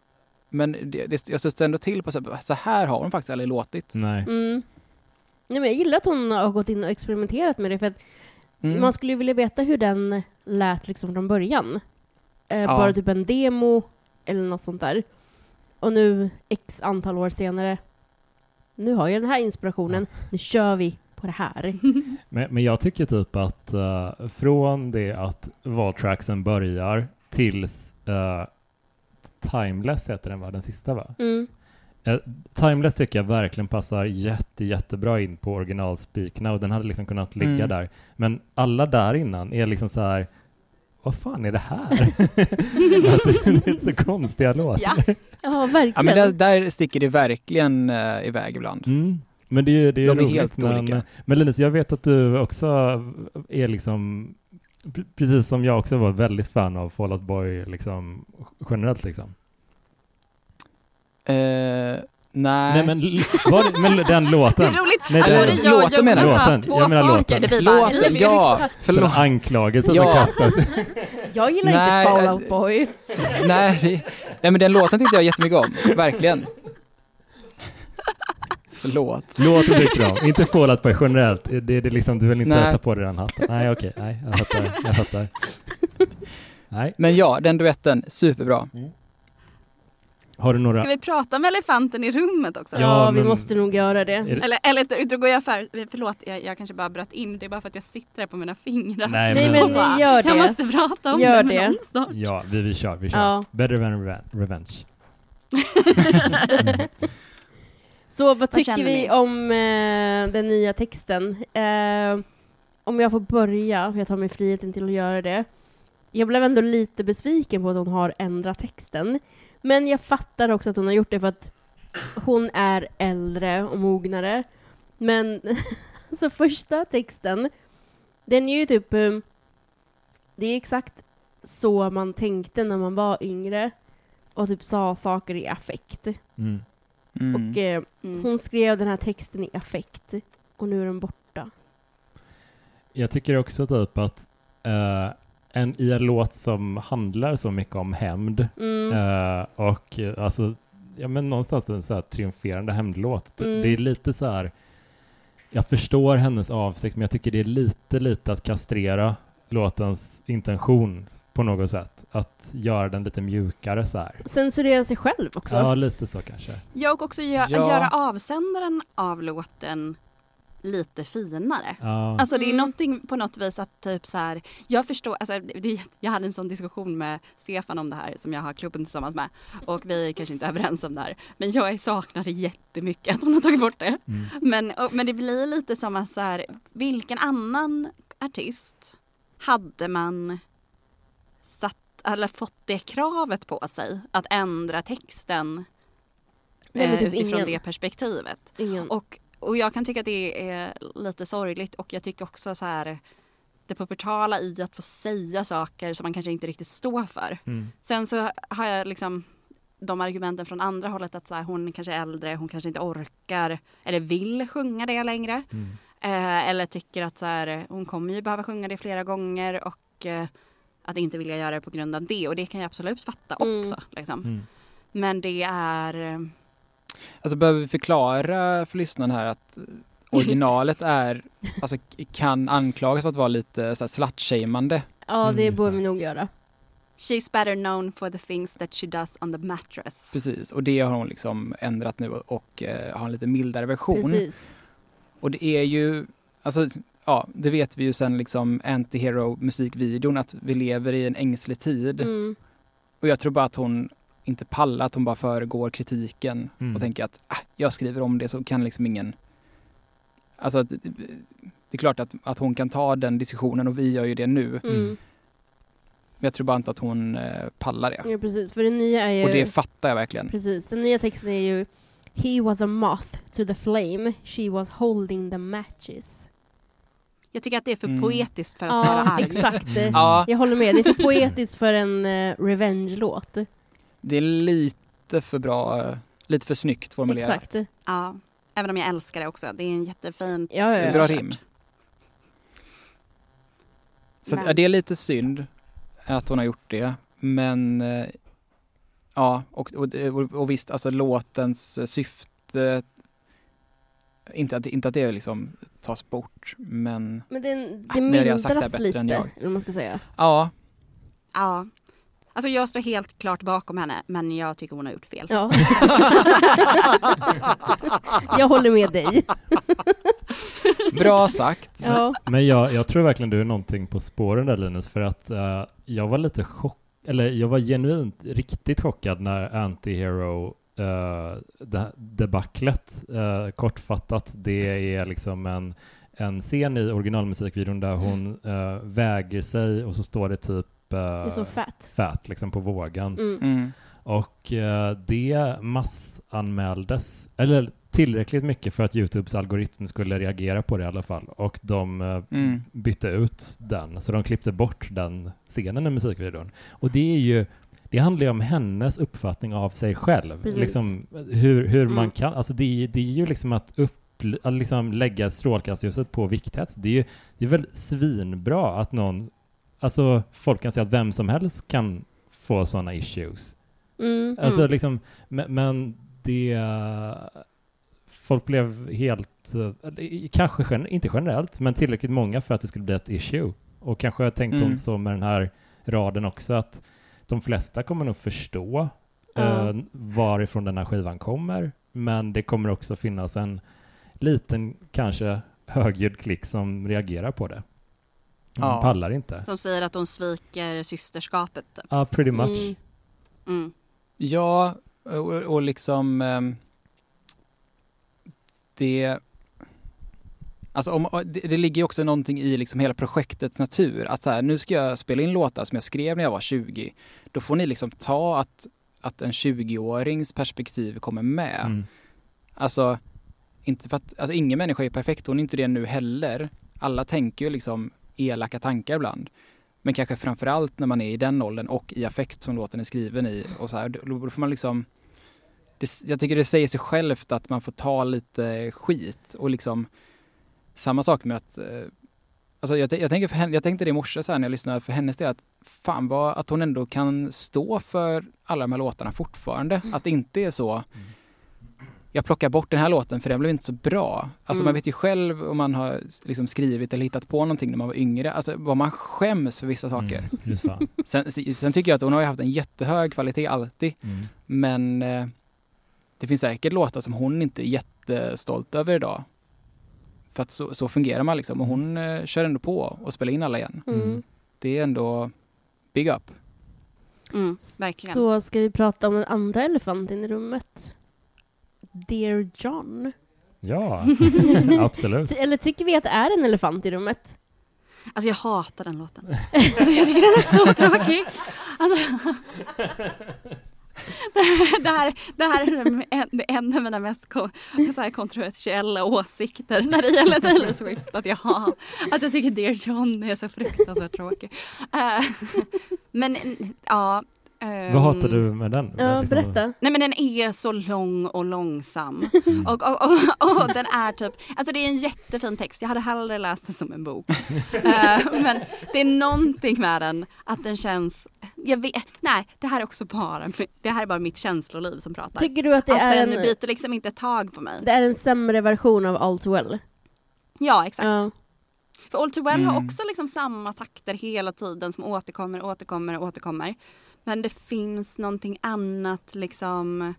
Men det, det, jag studsade ändå till på så här, så här har hon faktiskt aldrig låtit. Nej. Mm. Nej, men jag gillar att hon har gått in och experimenterat med det, för att Mm. man skulle ju vilja veta hur den lät liksom från början. Eh, Ja. Bara typ en demo eller något sånt där. Och nu, x antal år senare, nu har jag den här inspirationen, nu kör vi på det här. Men, men jag tycker typ att eh, från det att valtracksen börjar tills eh, Timeless heter den va, den sista va? Mm. Eh, Timeless tycker jag verkligen passar jätte, jättebra in på originalspikerna och den hade liksom kunnat ligga Mm. där. Men alla där innan är liksom så här vad fan är det här? Det är så konstiga låtar. Ja. Ja, verkligen. Ja, men där, där sticker det verkligen uh, iväg ibland. Mm. Men det är ju det är De är roligt. helt men, olika. men Linus, jag vet att du också är liksom, pre- precis som jag också var väldigt fan av Fall Out Boy liksom, generellt liksom. Eh, nej. Nej men, var det, men den Det låten. är roligt. Nej, det- Både jag och Jonas har haft två Jag menar saker. låten. där vi bara, Låten, ja. Som Förlåt. anklagelse som Ja. kastas. Jag gillar Nej, inte Fall Out Boy. nej, det, nej, men den låten tyckte jag jättemycket om. Verkligen. Förlåt. Låten tycker om, inte Fall Out Boy generellt. Det, det, det liksom, du vill inte Nej. ta på dig den hatten. Nej okej, nej jag fattar. Jag fattar. Nej. Men ja, den duetten, superbra. Har du några? Ska vi prata med elefanten i rummet också? Ja, vi men- måste nog göra det. Är det- Eller, eller då går jag för, förlåt jag, jag kanske bara bröt in, det är bara för att jag sitter här på mina fingrar. Nej, Nej, men, men bara, gör Jag det. måste prata om Gör det med det. någon snart. Ja, vi, vi kör, vi kör. Ja. Better than reven- revenge. Så vad tycker känner vi ni? om eh, den nya texten? Eh, om jag får börja, jag tar mig friheten till att göra det. Jag blev ändå lite besviken på att hon har ändrat texten. Men jag fattar också att hon har gjort det för att hon är äldre och mognare. Men så första texten, den är ju typ... eh, Det är exakt så man tänkte när man var yngre och typ sa saker i affekt. Mm. Mm. Och eh, Mm. hon skrev den här texten i affekt och nu är den borta. Jag tycker också typ att eh, en, i en låt som handlar så mycket om hämnd Mm. eh, och alltså, ja men någonstans en så här triumferande hämndlåt. Mm. Det är lite så här, jag förstår hennes avsikt men jag tycker det är lite, lite att kastrera låtens intention på något sätt. Att göra den lite mjukare så här. Censurera sig själv också. Ja, lite så kanske. Jag och också gö- Ja. göra avsändaren av låten lite finare. Ja. Alltså det är Mm. någonting på något vis att typ så här, jag förstår, alltså det, jag hade en sån diskussion med Stefan om det här som jag har klubben tillsammans med och vi är kanske inte överens om det här. Men jag saknar det jättemycket att hon har tagit bort det. Mm. Men, och, men det blir lite som att så här, vilken annan artist hade man satt, eller fått det kravet på sig att ändra texten Nej, men eh, typ utifrån ingen. det perspektivet. Ingen. Och, och jag kan tycka att det är lite sorgligt och jag tycker också så här det pubertala i att få säga saker som man kanske inte riktigt står för. Mm. Sen så har jag liksom de argumenten från andra hållet att så här, hon kanske är äldre, hon kanske inte orkar eller vill sjunga det längre. Mm. Eh, eller tycker att så här, hon kommer ju behöva sjunga det flera gånger och eh, att inte vilja göra det på grund av det. Och det kan jag absolut fatta Mm. också. Liksom. Mm. Men det är... Alltså behöver vi förklara för lyssnaren här att originalet är, alltså kan anklagas för att vara lite slut-shameande. ja, det Mm, borde vi nog göra. She's better known for the things that she does on the mattress. Precis, och det har hon liksom ändrat nu och, och eh, har en lite mildare version. Precis. Och det är ju, alltså ja, det vet vi ju sen liksom anti-hero musikvideon att vi lever i en ängslig tid. Mm. Och jag tror bara att hon inte pallar, att hon bara föregår kritiken Mm. och tänker att äh, jag skriver om det så kan liksom ingen... Alltså att, det är klart att, att hon kan ta den diskussionen och vi gör ju det nu. Mm. Mm. Men jag tror bara inte att hon eh, pallar det. Ja, precis. För det nya är ju... Och det fattar jag verkligen. Precis. Den nya texten är ju He was a moth to the flame, she was holding the matches. Jag tycker att det är för Mm. poetiskt för att vara Ja, arg. exakt. Mm. Ja, Jag håller med. Det är för poetiskt för en uh, revenge-låt. Det är lite för bra, lite för snyggt formulerat. Exakt. Ja, även om jag älskar det också. Det är en jättefin... Ja, ja, Det är ja. bra rim. Så att, ja, det är lite synd att hon har gjort det. Men eh, ja, och, och, och, och visst, alltså låtens syfte, inte att, inte att det liksom tas bort, men Men det, det mildras bättre lite, än jag. eller man ska säga. ja, Ja. Alltså jag står helt klart bakom henne men jag tycker hon har gjort fel. Ja. jag håller med dig. bra sagt. Ja. Men jag, jag tror verkligen du är någonting på spåren där Linus, för att eh, jag var lite chock, eller jag var genuint riktigt chockad när Anti-Hero uh, debaclet, uh, kortfattat, det är liksom en, en scen i originalmusikvideon där hon eh, väger sig och så står det typ Det är så fett. fat liksom på vågen. Mm. Mm. Och eh, det massanmäldes, eller tillräckligt mycket för att Youtubes algoritm skulle reagera på det i alla fall. Och de eh, Mm. bytte ut den, så de klippte bort den scenen i musikvideon. Och det är ju, det handlar ju om hennes uppfattning av sig själv. Precis. Liksom, hur, hur man Mm. kan, alltså det, är- det är ju liksom att upp, att liksom lägga strålkastljuset på vikthets. Det är ju det är väl svinbra att någon, alltså folk kan säga att vem som helst kan få sådana issues. Mm. Alltså Mm. liksom, men, men det... Folk blev helt, eh, kanske inte generellt, men tillräckligt många för att det skulle bli ett issue. Och kanske tänkte hon Mm. så med den här raden också att de flesta kommer nog förstå eh, varifrån den här skivan kommer, men det kommer också finnas en liten, kanske högljudd klick som reagerar på det. Ja. pallar inte. Som säger att hon sviker systerskapet. typ. Ja, pretty much. Mm. Mm. Ja, och, och liksom ehm, det Alltså om, det, det ligger ju också någonting i liksom hela projektets natur. Att så här, nu ska jag spela in låtar som jag skrev när jag var 20. Då får ni liksom ta att, att en 20-årings perspektiv kommer med. Mm. Alltså, inte för att, alltså ingen människa är perfekt, hon är inte det nu heller. Alla tänker ju liksom elaka tankar ibland. Men kanske framförallt när man är i den åldern och i affekt som låten är skriven i och så här, då får man liksom det, jag tycker det säger sig självt att man får ta lite skit och liksom samma sak med att eh, Alltså jag, jag, tänker för henne, jag tänkte det i morse så här när jag lyssnade för hennes del att fan vad, att hon ändå kan stå för alla de här låtarna fortfarande. Att det inte är så jag plockar bort den här låten för den blev inte så bra. Alltså Mm. man vet ju själv om man har liksom skrivit eller hittat på någonting när man var yngre, alltså vad man skäms för vissa saker. Mm. Sen, sen tycker jag att hon har ju haft en jättehög kvalitet alltid, Mm. men eh, det finns säkert låtar som hon inte är jättestolt över idag. För att så, så fungerar man liksom och hon eh, kör ändå på och spelar in alla igen. Mm. Mm. Det är ändå big up. Mm, verkligen. Så ska vi prata om den andra elefanten i rummet. Dear John. Ja, absolut. Eller tycker vi att det är en elefant i rummet? Alltså jag hatar den låten. Alltså jag tycker den är så tråkig. Alltså, det, här, det här är en, det är en av mina mest kontroversiella åsikter när det gäller Taylor Swift. Att jag, har, att jag tycker Dear John är så fruktansvärt tråkig. Eh, men ja. Ehm, Vad hatar du med den? Ja, Liksom- berätta. Nej men den är så lång och långsam. Mm. Och, och, och, och den är typ, alltså det är en jättefin text, jag hade hellre läst den som en bok. Eh, men det är någonting med den, att den känns, jag vet, nej det här är också bara, det här är bara mitt känsloliv som pratar. Tycker du att det att är den en, biter liksom inte tag på mig. det är en sämre version av All Too Well? Ja exakt. Ja. För All Too Well har Mm. också liksom samma takter hela tiden som återkommer, återkommer, återkommer. Men det finns någonting annat liksom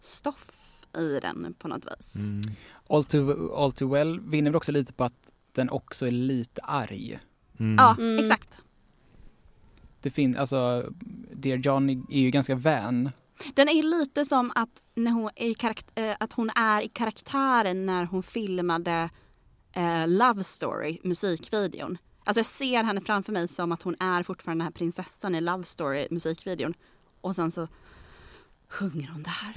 stoff i den på något vis. Mm. All too, All too well vinner väl också lite på att den också är lite arg. Mm. Ja, Mm. exakt. Det finns, alltså Dear John är ju ganska vän. Den är lite som att, när hon är i karakt- eh, att hon är i karaktären när hon filmade eh, Love Story, musikvideon. Alltså jag ser henne framför mig som att hon är fortfarande den här prinsessan i Love Story, musikvideon. Och sen så sjunger hon det här.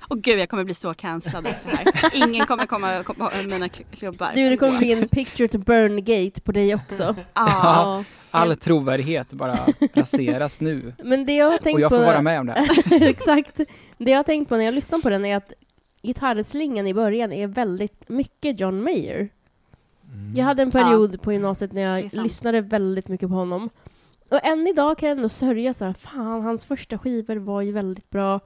Och gud jag kommer bli så cancellad efter det här. Ingen kommer komma komma på mina kl- klubbar. Du, det kommer bli en picture to burn gate på dig också. Ja. All trovärdighet bara raseras nu. Men det jag har tänkt Och jag på... får vara med om det. här. Exakt. Det jag har tänkt på när jag lyssnar på den är att gitarrslingan i början är väldigt mycket John Mayer. Jag hade en period på gymnasiet när Det är jag lyssnade väldigt mycket på honom. Och än idag kan jag ändå sörja så här, fan hans första skivor var ju väldigt bra.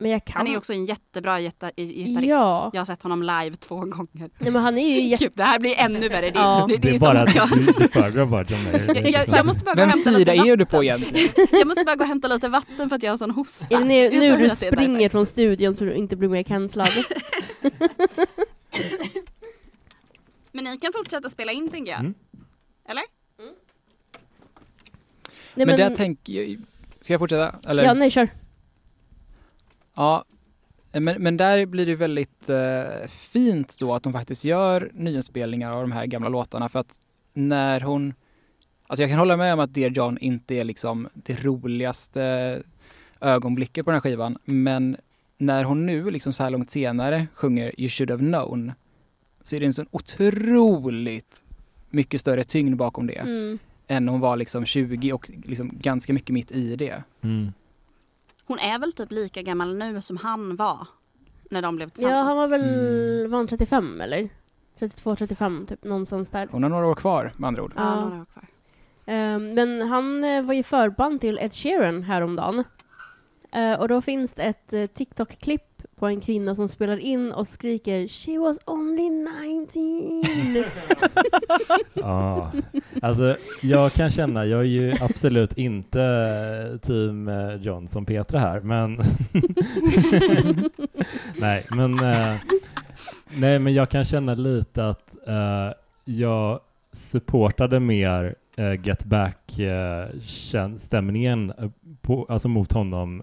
Men jag kan... Han är också en jättebra gitar- gitarrist. Ja. Jag har sett honom live två gånger. Nej, men han är ju jätte... Gud, det här blir ännu värre. Det, Ja. det, Det är är bara att att jag, du, föredrar bara John Mayer. Det är jag, måste bara gå hämta sida är du på egentligen? Jag måste bara gå och hämta lite vatten för att jag har sån hosta. Är det nu, du det springer från studion så du inte blir mer cancellad? Men ni kan fortsätta spela in tänker jag. Mm. Eller? Nej, Men, det jag tänker... Ska jag fortsätta? Eller? Ja, nej, kör. Ja, men, men där blir det väldigt eh, fint då att de faktiskt gör nyinspelningar av de här gamla låtarna för att när hon Alltså jag kan hålla med om att Dear John inte är liksom det roligaste ögonblicket på den här skivan men när hon nu liksom så här långt senare sjunger You should have known så är det en sån otroligt mycket större tyngd bakom det Mm. än hon var liksom 20 och liksom ganska mycket mitt i det. Mm. Hon är väl typ lika gammal nu som han var när de blev tillsammans. Ja, han var väl... Mm. Var han 35 eller? 32, 35 typ, någonstans där. Hon har några år kvar med andra ord. Ja, Ja. några år kvar. Ehm, men han eh, var ju förband till Ed Sheeran häromdagen. Uh, och då finns det ett eh, TikTok-klipp på en kvinna som spelar in och skriker “She was only 19”. Ja, ah. alltså jag kan känna, jag är ju absolut inte team eh, John som Petra här, men nej, men eh, nej, men jag kan känna lite att eh, jag supportade mer eh, Get back-stämningen eh, eh alltså mot honom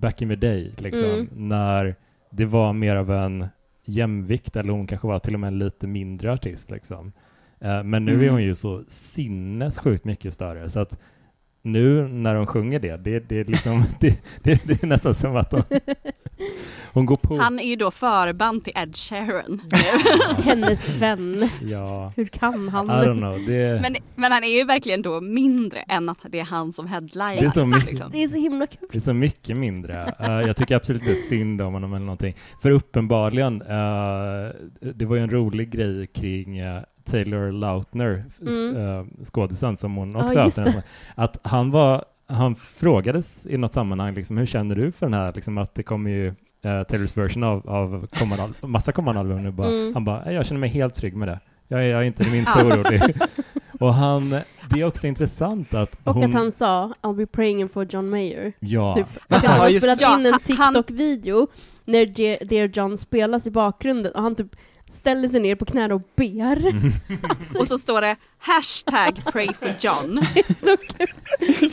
back in the day, liksom, Mm. när det var mer av en jämvikt, eller hon kanske var till och med en lite mindre artist. Liksom. Eh, men nu är Mm. hon ju så sinnessjukt mycket större, så att nu när hon sjunger det, det, det, är, liksom, det, det, det är nästan som att hon, hon går på. Han är ju då förband till Ed Sheeran. Hennes vän. Ja, Hur kan I han? don't know. Det, men, men han är ju verkligen då mindre än att det är han som headliner. Det är så mycket- liksom. Det är så himla kul. Det är så mycket mindre. Eh, jag tycker absolut det är synd om honom eller någonting. För uppenbarligen, eh, det var ju en rolig grej kring eh, Taylor Lautner, Mm. eh, skådisen som hon Ja, också har just haft. Att han var, han frågades i något sammanhang liksom, hur känner du för den här, liksom att det kommer ju eh, Taylors version av, av kommande, massa kommande album nu bara, Mm. han bara, jag känner mig helt trygg med det. Jag är, jag är inte det minsta orolig. Och han, det är också intressant att Och hon, att han sa “I'll be praying for John Mayer”. ja, Typ. Och han har just- spelat in en TikTok-video när Dear John spelas i bakgrunden och han typ ställer sig ner på knä och ber. Mm. Alltså, Och så står det hashtag pray for John.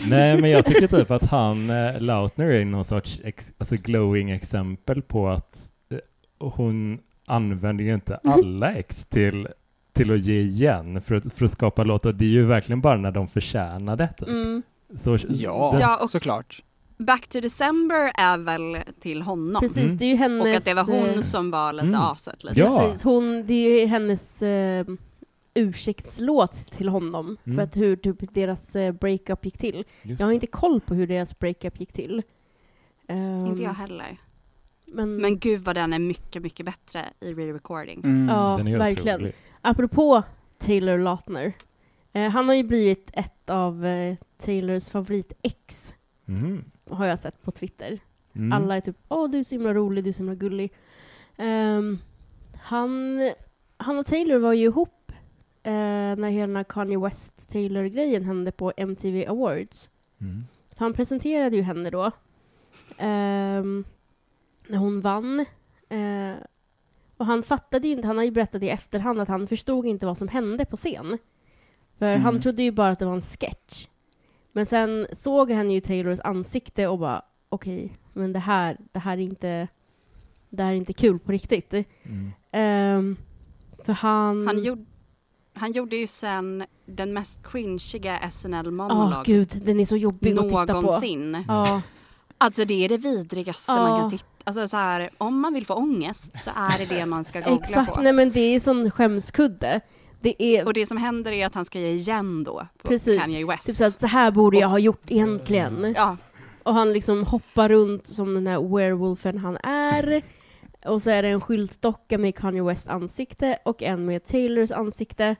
Nej, men jag tycker typ att han, eh, Lautner, är någon sorts ex, alltså glowing exempel på att eh, hon använder ju inte alla ex till, till att ge igen för att, för att skapa låtar. Det är ju verkligen bara när de förtjänar det. Typ. Mm. Så, Ja, det- Ja, och- såklart. Back to December är väl till honom. Precis, Mm. det är ju hennes... Och att det var hon eh, som var lite Mm. aset. Lite. Ja. Precis, hon, det är ju hennes eh, ursäktslåt till honom Mm. för att hur typ deras eh, breakup gick till. just Jag har det. inte koll på hur deras breakup gick till. Ehm, Inte jag heller. Men, Men gud vad den är mycket, mycket bättre i re-recording. Mm. Ja. Den är ju verkligen. otrolig. apropå Taylor Lautner. Eh, han har ju blivit ett av eh, Taylors favorit-ex, Mhm. har jag sett på Twitter. Mm. Alla är typ åh du är så himla rolig, du är så himla gullig. Ehm, han, han och Taylor var ju ihop eh, när hela Kanye West-Taylor-grejen hände på MTV Awards. Mm. Han presenterade ju henne då. ehm, när hon vann. Eh, och han fattade ju inte, han har ju berättat i efterhand att han förstod inte vad som hände på scen. För Mm. han trodde ju bara att det var en sketch. Men sen såg han ju Taylors ansikte och bara okej, men det här, det här är inte det här är inte kul på riktigt. Mm. Ehm, för han... Han, gjorde, han gjorde ju sen den mest cringiga Ja, SNL-monolog gud, den är så jobbig att titta på. någonsin. Ja, Alltså det är det vidrigaste Ja. man kan titta. Alltså så här, om man vill få ångest så är det det man ska googla Exakt, på. nej men det är sån skämskudde. Det är Och det som händer är att han ska ge igen då på Precis. Kanye West. typ så att så här borde jag ha gjort egentligen. Ja, Och han liksom hoppar runt som den här werewolfen han är. Och så är det en skyltdocka med Kanye West ansikte och en med Taylors ansikte.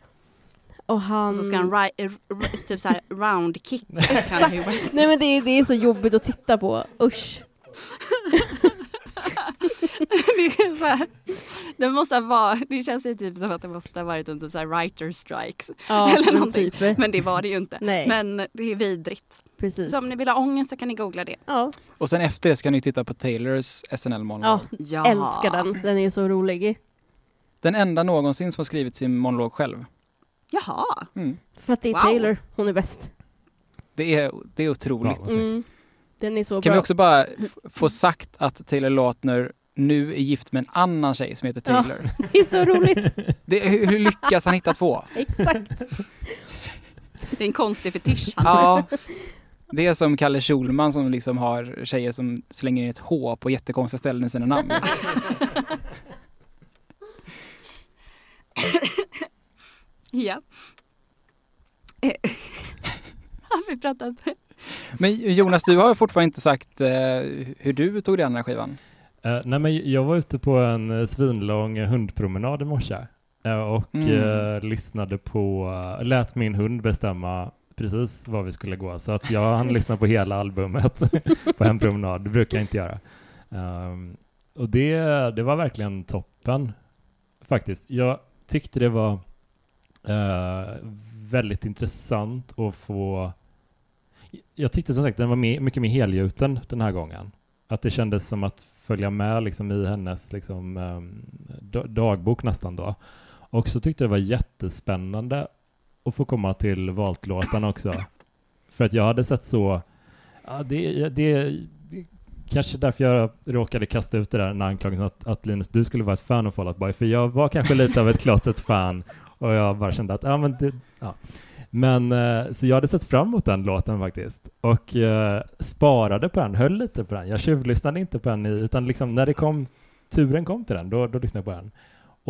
Och han... och så ska han ri- r- r- typ så här round kick Kanye West. Nej men det är, det är så jobbigt att titta på, usch. det, är så här, det måste vara, det känns ju typ som att det måste ha varit under så här writer strikes. Ja, Eller men någonting. typ. Men det var det ju inte. Nej, Men det är vidrigt. precis. Så om ni vill ha ångest så kan ni googla det. Ja, Och sen efter det ska ni titta på Taylors SNL-monolog. ja, Ja. älskar den. Den är så rolig. Den enda någonsin som har skrivit sin monolog själv. Jaha. Mm. För att det är Wow. Taylor, hon är bäst. Det, är, det är otroligt. Mm. Den är så Kan bra. vi också bara få sagt att Taylor Lautner nu är gift med en annan tjej som heter Ja. Taylor. Det är så roligt. Det, hur, hur lyckas han hitta två? Exakt. Det är en konstig fetisch han Ja, det är som Kalle Schulman som liksom har tjejer som slänger in ett H på jättekonstiga ställen i sina namn. Ja. Eh, Har vi pratat? Men Jonas, du har fortfarande inte sagt eh, hur du tog dig an den här skivan. Eh, nej, men jag var ute på en eh, svinlång hundpromenad i morse eh, och Mm. eh, lyssnade på, uh, lät min hund bestämma precis var vi skulle gå. Så att jag hann lyssna på hela albumet på en promenad. Det brukar jag inte göra. Ehm, och det, det var verkligen toppen faktiskt. Jag tyckte det var väldigt intressant att få jag tyckte som sagt den var mer, mycket mer helgjuten den här gången. Att det kändes som att följa med liksom i hennes liksom, um, dagbok nästan då. Och så tyckte jag det var jättespännande att få komma till valtlåtarna också. För att jag hade sett så, ja, det, det är kanske därför jag råkade kasta ut det där den anklagelsen att, att Linus, du skulle vara ett fan av Fall Out Boy. För jag var kanske lite av ett closet fan och jag bara kände att, ja men det, ja. Men eh, så jag hade sett fram emot den låten faktiskt och eh, sparade på den, höll lite på den. Jag tjuvlyssnade inte på den utan liksom när det kom, turen kom till den, då, då lyssnade jag på den.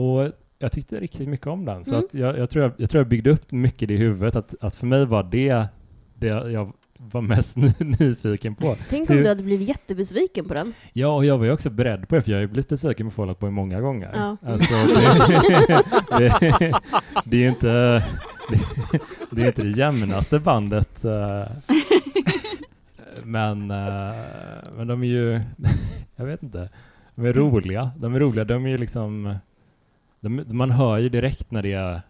Och jag tyckte riktigt mycket om den, så Mm. att jag, jag, tror jag, jag tror jag byggde upp mycket i huvudet, att, att för mig var det det jag var mest ny- nyfiken på. Tänk om Hur- du hade blivit jättebesviken på den. Ja, och jag var ju också beredd på det, för jag har ju blivit besviken på Fall Out Boy många gånger. Ja. Alltså, det, det, det är ju inte det, det är inte det jämnaste bandet. eh, men, eh, men de är ju, jag vet inte, de är roliga. De är roliga, de är ju liksom, de, man hör ju direkt när det är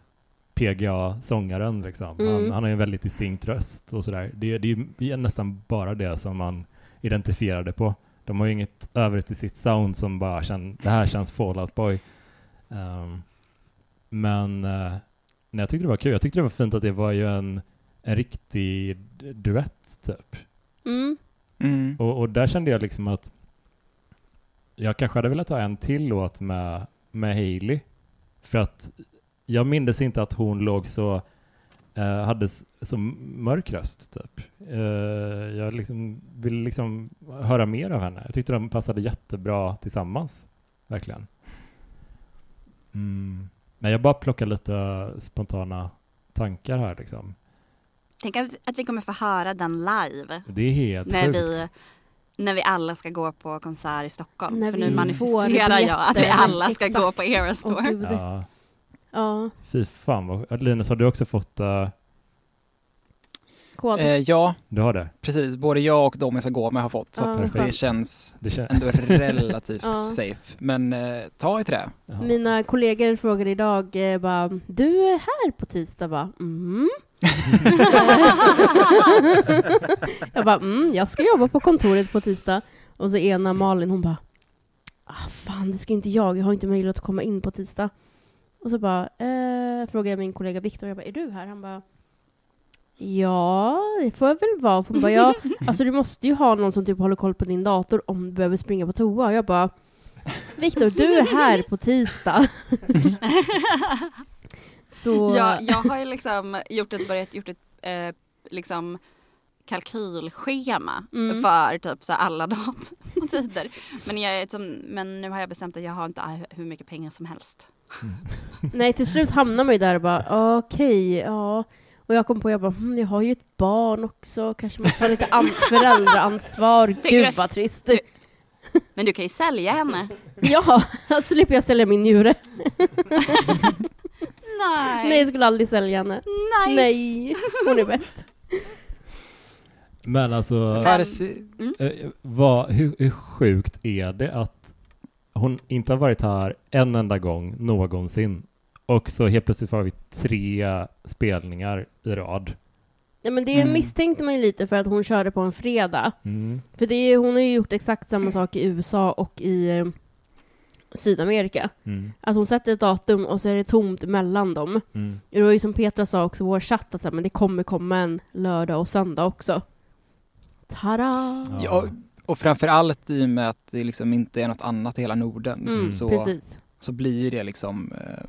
PGA-sångaren liksom. Han, Mm. han har ju en väldigt distinkt röst och sådär. Det, det är ju nästan bara det som man identifierade på. De har ju inget övrigt i sitt sound som bara känner, det här känns Fallout Boy. Ehm, men uh, nej, jag tyckte det var kul. Jag tyckte det var fint att det var ju en, en riktig duett typ. Mm. Mm. Och, och där kände jag liksom att jag kanske hade velat ha en till låt med, med Hailey. För att jag mindes inte att hon låg så, eh, hade så mörk röst typ. Eh, jag liksom ville liksom höra mer av henne. Jag tyckte de passade jättebra tillsammans. Verkligen. Mm. Men jag bara plockar lite spontana tankar här liksom. Tänk att, att vi kommer få höra den live Det är helt när sjukt. vi, när vi alla ska gå på konsert i Stockholm. När För vi nu manifesterar jag att vi alla ska Exakt. gå på Tour. gud. Ja, Ja, fy fan vad... Linus, har du också fått... eh, kod. Eh, ja, du har det? precis. Både jag och de jag ska gå med har fått. Så Ja, att det perfekt. känns det kän- ändå relativt Ja. safe. Men eh, ta i trä. Jaha. Mina kollegor frågade idag eh, bara, du är här på tisdag va? Mm. jag bara, mm, jag ska jobba på kontoret på tisdag. Och så ena Malin, hon bara, ah, fan det ska inte jag, jag har inte möjlighet att komma in på tisdag. Och så bara, eh, frågade jag min kollega Viktor, jag bara, är du här? Han bara, ja, det får jag väl vara. Hon bara, ja, alltså du måste ju ha någon som typ håller koll på din dator om du behöver springa på toa. Jag bara, Viktor, du är här på tisdag. så, Jag, jag har ju liksom gjort ett, börjat gjort ett, eh, liksom kalkylschema Mm. för typ så alla datum och tider. Men, jag, som, men nu har jag bestämt att jag har inte hur mycket pengar som helst. Nej, till slut hamnar man ju där och bara okej, ja. Och jag kom på, jag bara, hm, jag har ju ett barn också, kanske måste ha lite an- föräldraansvar. Gud du- vad trist. Men du kan ju sälja henne. Ja, så slipper jag sälja min njure. Nej. Nej, jag skulle aldrig sälja henne. Nice. Nej, hon är bäst. Men alltså, Farsi, eh, vad, hur, hur sjukt är det att hon inte har varit här en enda gång någonsin och så helt plötsligt var vi tre spelningar i rad. Ja, men det Mm. misstänkte man ju lite för att hon körde på en fredag. Mm. För det är, hon har ju gjort exakt samma sak i USA och i eh, Sydamerika. Mm. Att hon sätter ett datum och så är det tomt mellan dem. Mm. Det var ju som Petra sa också i vår chatt, att så här, men det kommer komma en lördag och söndag också. Tada! ja, och framför allt i och med att det liksom inte är något annat i hela Norden Mm, så, Precis. så blir det liksom eh,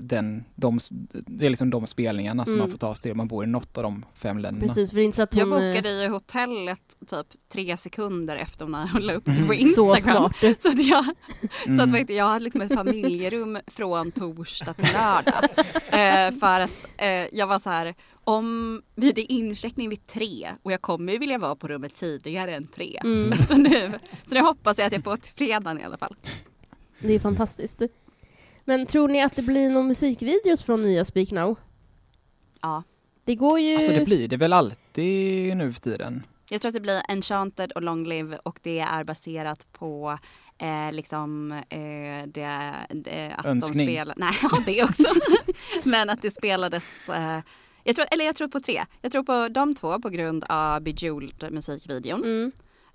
den, de, det är liksom de spelningarna som Mm. man får ta sig till om man bor i något av de fem länderna. Precis, för det är inte så att hon... Jag eh, bokade i hotellet typ tre sekunder efter när hon la upp det på Mm. Så Instagram. smart. Så att jag, så att Mm. vet jag hade liksom ett familjerum från torsdag till lördag. Eh, för att eh, jag var så här, om vi det är incheckning vid tre och jag kommer ju vilja vara på rummet tidigare än tre. Mm. Så, nu, så nu hoppas jag att jag får till fredagen i alla fall. Det är fantastiskt. Men tror ni att det blir någon musikvideos från nya Speak Now? Ja. Det går ju... Alltså det blir det väl alltid nu för tiden. Jag tror att det blir Enchanted och Long Live och det är baserat på eh, liksom eh, det, det, att Önskning. de spelar, nej ja, det också. Men att det spelades, eh, jag tror, eller jag tror på tre. Jag tror på de två på grund av Bejeweled musikvideon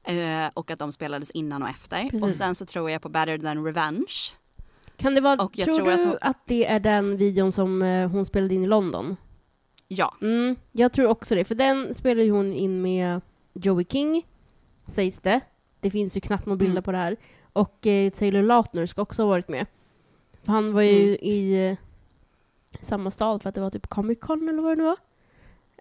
Mm. eh, och att de spelades innan och efter. Precis. Och sen så tror jag på Better than Revenge. Kan det vara... Tror, tror du att att, hon- det är den videon som eh, hon spelade in i London? Ja, Mm, jag tror också det, för den spelade ju hon in med Joey King, sägs det. Det finns ju knappt några bilder Mm. på det här. Och eh, Taylor Lautner ska också ha varit med. För han var ju Mm. i eh, samma stad för att det var typ Comic Con eller vad det nu var.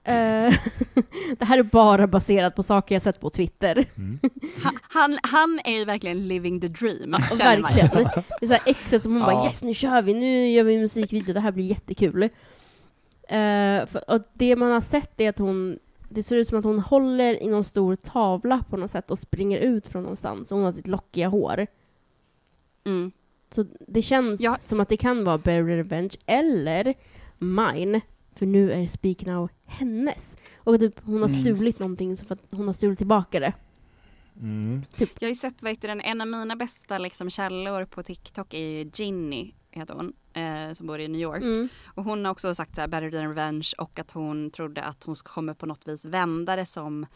Eh, det här är bara baserat på saker jag sett på Twitter. Mm. han, han, är ju verkligen living the dream. ju. Verkligen. Det är så här exet som hon bara Ja. yes nu kör vi, nu gör vi musikvideo, det här blir jättekul. Eh, för, och det man har sett är att hon, det ser ut som att hon håller i någon stor tavla på något sätt och springer ut från någonstans. Och hon har sitt lockiga hår. Mm. Så det känns Ja. som att det kan vara Barry Revenge eller Mine. För nu är Speak Now hennes. Och typ, hon har Mm. stulit någonting så för att hon har stulit tillbaka det. Mm. Jag har ju sett, vad heter den, en av mina bästa liksom, källor på TikTok är Ginny, heter hon, eh, som bor i New York. Mm. Och hon har också sagt så här, better than revenge och att hon trodde att hon kommer på något vis vända det som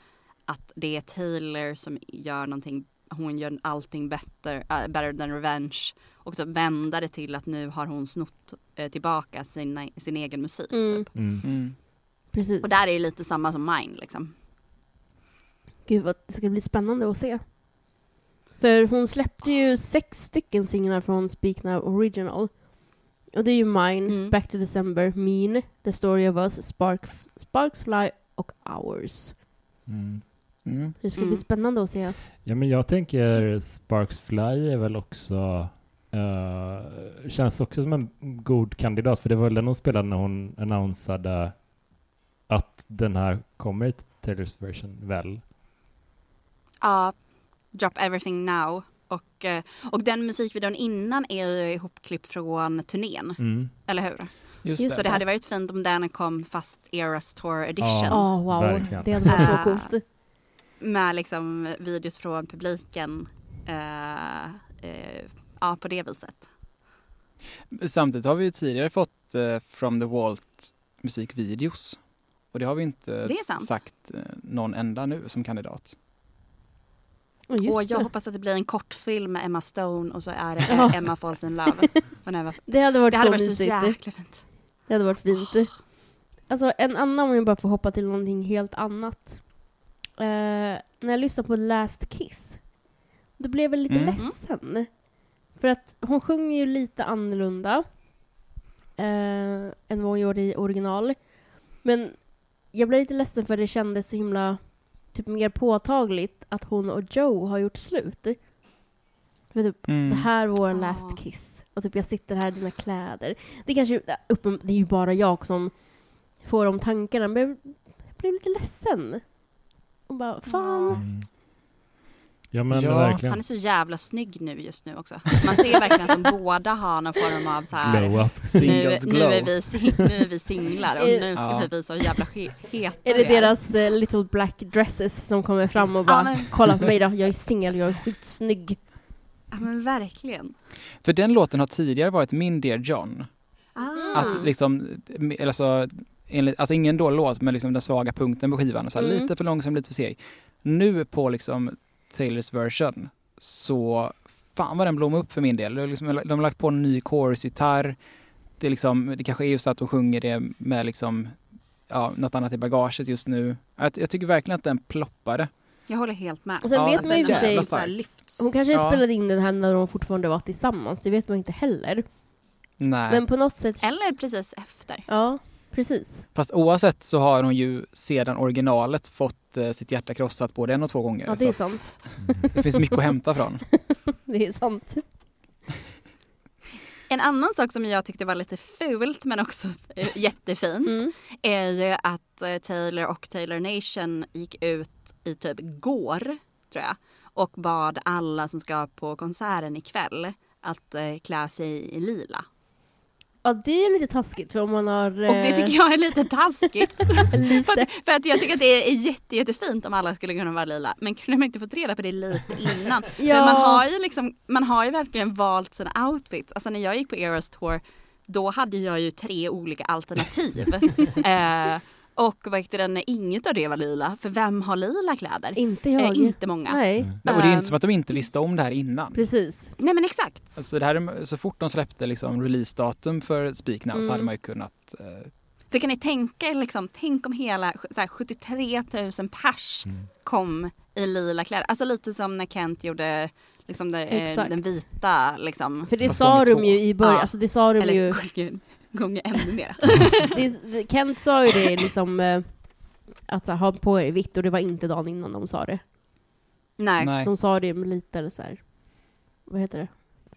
att det är Taylor som gör någonting, hon gör allting better, äh, better than revenge. Och så vända det till att nu har hon snott eh, tillbaka sin, sin egen musik. Mm. Typ. Mm. Mm. Precis. Och där är det lite samma som mine liksom. Gud vad det ska bli spännande att se. För hon släppte ju sex stycken singlar från Speak Now Original. Och det är ju Mine, Mm. Back to December, Mean, The Story of Us, Spark, Sparks Fly och Hours. Mm. Mm. Det ska Mm. bli spännande att se. Ja, men jag tänker Sparks Fly är väl också eh, känns också som en god kandidat, för det var väl den hon spelade när hon annonsade att den här kommer i Taylors version, väl? Ja, Drop Everything Now. Och, eh, och den musikvideon innan är ju ihopklipp från turnén, Mm. eller hur? Just, Just Så det. det hade varit fint om den kom fast Eras Tour edition. Ja. Ja, wow. verkligen. Det hade varit så Ah. coolt. Med liksom videos från publiken. Eh, eh, ja, på det viset. Samtidigt har vi ju tidigare fått eh, From the Vault musikvideos. Och det har vi inte sagt eh, någon enda nu som kandidat. Och just och jag det. hoppas att det blir en kortfilm med Emma Stone och så är det Ja. Emma Falls in Love. Whenever. det hade varit Det hade så varit så mysigt. jäkla fint. Det hade varit fint. Alltså en annan, om jag bara får hoppa till någonting helt annat. Eh, när jag lyssnade på Last Kiss, då blev jag lite Mm. ledsen. För att hon sjunger ju lite annorlunda eh, än vad hon gjorde i original. Men jag blev lite ledsen för det kändes så himla typ mer påtagligt att hon och Joe har gjort slut. För typ, Mm. det här var vår last kiss. Och typ jag sitter här i dina kläder. Det är kanske, uppen, det är ju bara jag som får de tankarna, men jag blev lite ledsen. Och bara, fan. Mm. Ja men Ja. verkligen. Han är så jävla snygg nu just nu också. Man ser verkligen att de båda har någon form av så här. Glow up. Nu, Singles nu, glow. är vi, sing- nu är vi singlar och Är- nu ska Ja. vi visa hur jävla heta Är det deras eh, little black dresses som kommer fram och bara, Ja, men- kolla på mig då, jag är singel, jag är skitsnygg. Ja men verkligen. För den låten har tidigare varit Min Dear John. Ah. Att liksom, eller alltså, enligt, alltså ingen dålig låt men liksom den svaga punkten på skivan och så här, Mm. lite för långsam, lite för seg. Nu på liksom Taylors version så fan vad den blommar upp för min del. Liksom, de har lagt på en ny chorus-gitarr. Det, är liksom, det kanske är just att de sjunger det med liksom, ja, något annat i bagaget just nu. Jag, jag tycker verkligen att den ploppade. Jag håller helt med. Och sen Ja, vet man ju för sig, hon kanske Ja. spelade in den här när de fortfarande var tillsammans, det vet man inte heller. Nej. Men på något sätt... Eller precis efter. Ja, precis. Fast oavsett så har hon ju sedan originalet fått eh, sitt hjärta krossat både en och två gånger. Ja, det är sant. det finns mycket att hämta från. Det är sant. En annan sak som jag tyckte var lite fult men också eh, jättefint Mm. är ju att eh, Taylor och Taylor Nation gick ut i typ går, tror jag, och bad alla som ska på konserten ikväll att eh, klä sig i lila. Ja, det är lite taskigt för om man har... Och det tycker jag är lite taskigt. för, lite. att, för att jag tycker att det är jätte, jättefint om alla skulle kunna vara lila. Men kunde man inte fått reda på det lite innan? Ja. För man har ju liksom, man har ju verkligen valt sina outfits. Alltså när jag gick på Eras tour, då hade jag ju tre olika alternativ. eh, och vad heter den, inget av det var lila. För vem har lila kläder? Inte Eh, jag. inte många. Nej. Nej, Nej, och det är inte som att de inte visste om det här innan. precis. men exakt. Alltså det här, är- så fort de släppte liksom releasedatum för Speak Now så Mm. hade man ju kunnat eh, För kan ni tänka er liksom, tänk om hela så här, 73 000 pers Mm. kom i lila kläder. Alltså lite som när Kent gjorde liksom det, eh, den vita liksom. För det Fast sa de ju i början, Ja. alltså det sa de Eller ju... gånger, ännu mer. Det, Kent sa ju det liksom, eh, att så här, ha på er vitt och det var inte dagen innan de sa det. Nej. nej. De sa det med lite eller så här, vad heter det?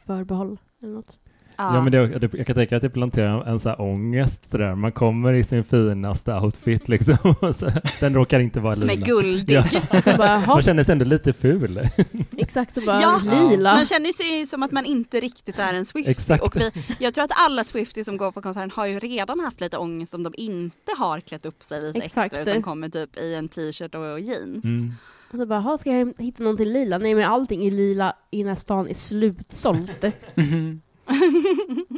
Förbehåll eller något. Ja, men det, det, jag kan tänka att det planterar en så här ångest sådär. Man kommer i sin finaste outfit liksom. och så, den råkar inte vara Som är lila. guldig. Ja. Bara, Man känner sig ändå lite ful. exakt så bara, Ja. lila. Man känner sig som att man inte riktigt är en Swiftie. Exakt. Och vi, jag tror att alla Swifties som går på konserten har ju redan haft lite ångest om de inte har klätt upp sig lite Exakt. extra utan kommer typ i en t-shirt och jeans. Mm. Och så bara, ska jag hitta någonting lila? Nej men allting i lila i den här stan är slutsålt.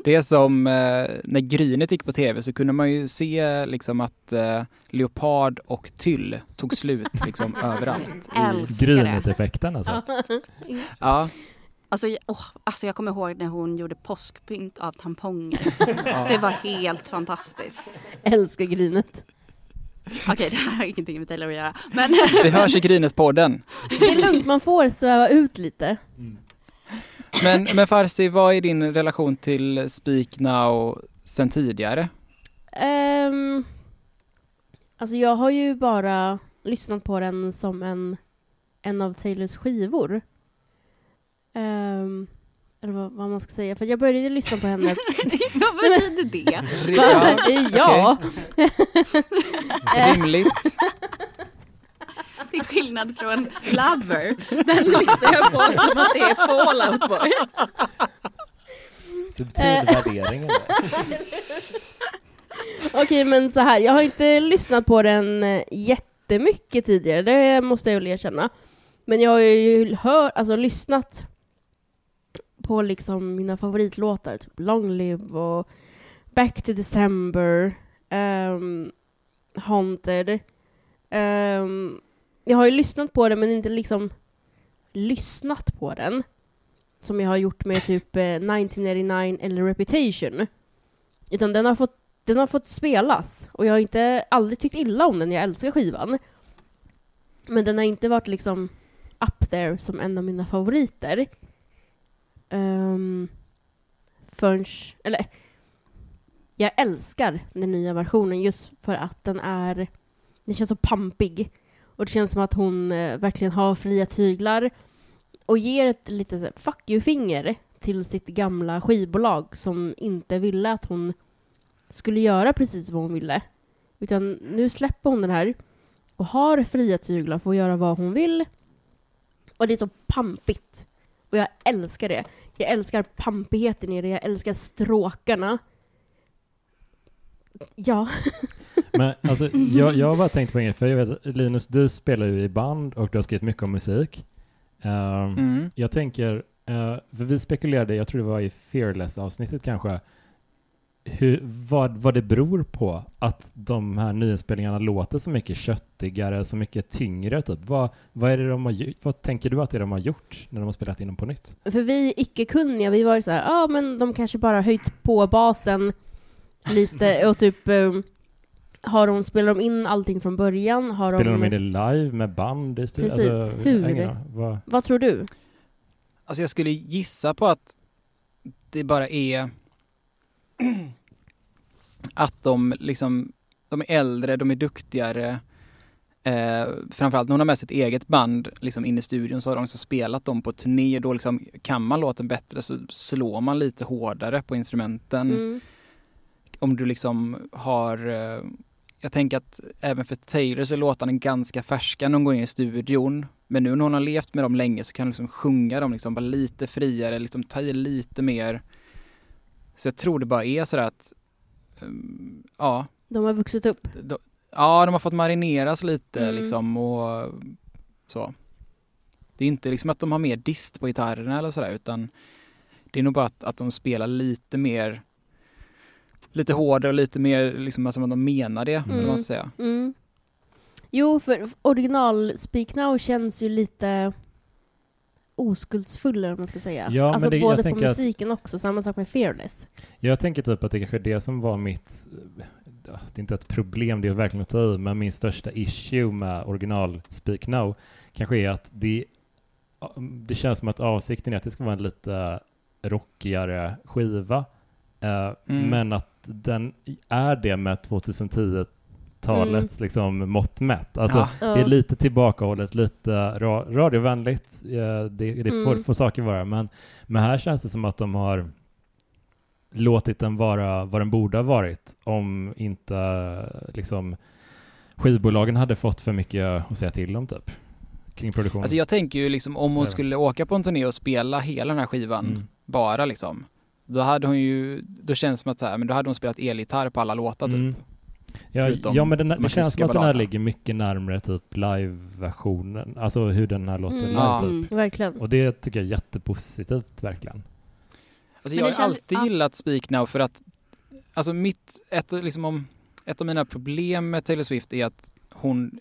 Det är som eh, när Grynet gick på tv så kunde man ju se liksom att eh, leopard och tyll tog slut liksom överallt. Älskar. Grynet-effekten alltså. ja, Alltså, jag- åh, alltså jag kommer ihåg när hon gjorde påskpynt av tamponger. ja. Det var helt fantastiskt. Älskar grinet. Okej, det här har ingenting med Taylor att göra. Men Vi hörs i Grynespodden. Det är lugnt, man får sväva ut lite. Men, men Farsi, vad är din relation till Speak Now sen tidigare? Um, alltså jag har ju bara lyssnat på den som en, en av Taylors skivor. Ehm, eller vad, vad man ska säga, för jag började lyssna på henne... vad betyder det? Ja, ja! rimligt. Till skillnad från Lover. Den lyssnar jag på som att det är Fallout Boy. Subtil värdering. Okej, men så här, jag har inte lyssnat på den eh, jättemycket tidigare, det måste jag väl erkänna. Men jag har ju hör, alltså, lyssnat på liksom mina favoritlåtar, typ Long Live och Back to December, um, Haunted. Ehm, jag har ju lyssnat på den men inte liksom lyssnat på den. Som jag har gjort med typ eh, 1989 eller Reputation. Utan den har fått den har fått spelas och jag har inte aldrig tyckt illa om den, jag älskar skivan. Men den har inte varit liksom up there som en av mina favoriter. Um, förrän, eller jag älskar den nya versionen just för att den är, den känns så pampig. Och det känns som att hon eh, verkligen har fria tyglar och ger ett lite fuck you-finger till sitt gamla skivbolag som inte ville att hon skulle göra precis vad hon ville. Utan nu släpper hon den här och har fria tyglar för att göra vad hon vill. Och det är så pampigt. Och jag älskar det. Jag älskar pampigheten i det, jag älskar stråkarna. Ja. Men alltså, jag, jag har bara tänkt på en grej, för jag vet, Linus, du spelar ju i band och du har skrivit mycket om musik. Ehm, Mm. Jag tänker, eh, för vi spekulerade, jag tror det var i Fearless-avsnittet kanske, hur, vad, vad det beror på att de här nyinspelningarna låter så mycket köttigare, så mycket tyngre. Typ. Vad, vad, är det de har, vad tänker du att det är de har gjort när de har spelat in dem på nytt? För vi icke-kunniga, vi var ju så här, ja ah, men de kanske bara höjt på basen lite och typ eh, har de, spelar de in allting från början? Har Spelar de de, in det live med band? i? Precis. jag Hur? aning. Vad- Vad tror du? Alltså jag skulle gissa på att det bara är att de liksom, de är äldre, de är duktigare. Eh, framförallt när hon har med sitt eget band liksom in i studion så har de också spelat dem på turné och då liksom kan man låten bättre så slår man lite hårdare på instrumenten. Mm. Om du liksom har eh, jag tänker att även för Taylor så är låtarna ganska färska när hon går in i studion. Men nu när hon har levt med dem länge så kan hon liksom sjunga dem liksom bara lite friare, liksom ta i lite mer. Så jag tror det bara är så att, um, ja, De har vuxit upp. de, ja, de har fått marineras lite Mm. liksom och så. Det är inte liksom att de har mer dist på gitarrerna eller sådär utan det är nog bara att, att de spelar lite mer lite hårdare och lite mer liksom alltså de menar det, vad man säga. Mm. Jo, för original Speak Now känns ju lite oskuldsfull, eller vad man ska säga. Ja, alltså det- både på tänker att- musiken också, samma sak med Fearless. Jag tänker typ att det kanske är det som var mitt, det är inte ett problem, det är verkligen att ta i, men min största issue med original Speak Now kanske är att det, det känns som att avsikten är att det ska vara en lite rockigare skiva, eh, Mm. men att den är det med 2010-talets liksom mått mätt. Alltså, Ja. Det är lite tillbakahållet, lite ra radionvänligt. eh, Det, det får, Mm. får saker vara. Men, men här känns det som att de har låtit den vara vad den borde ha varit om inte liksom skivbolagen hade fått för mycket att säga till om typ. Kring produktionen. Alltså jag tänker ju liksom om hon skulle åka på en turné och spela hela den här skivan Mm. bara liksom. Då hade hon ju, då känns det som att så här, men då hade hon spelat elgitarr på alla låtar typ. Mm. Ja, Förutom ja men den, de det känns som att den här ligger mycket närmare typ live-versionen. Alltså hur den här låter Mm. live Ja. typ. Mm. Verkligen. Och det tycker jag är jättepositivt verkligen. Alltså Men jag det har känns- alltid gillat Speak Now för att, alltså mitt, ett, liksom om, ett av mina problem med Taylor Swift är att hon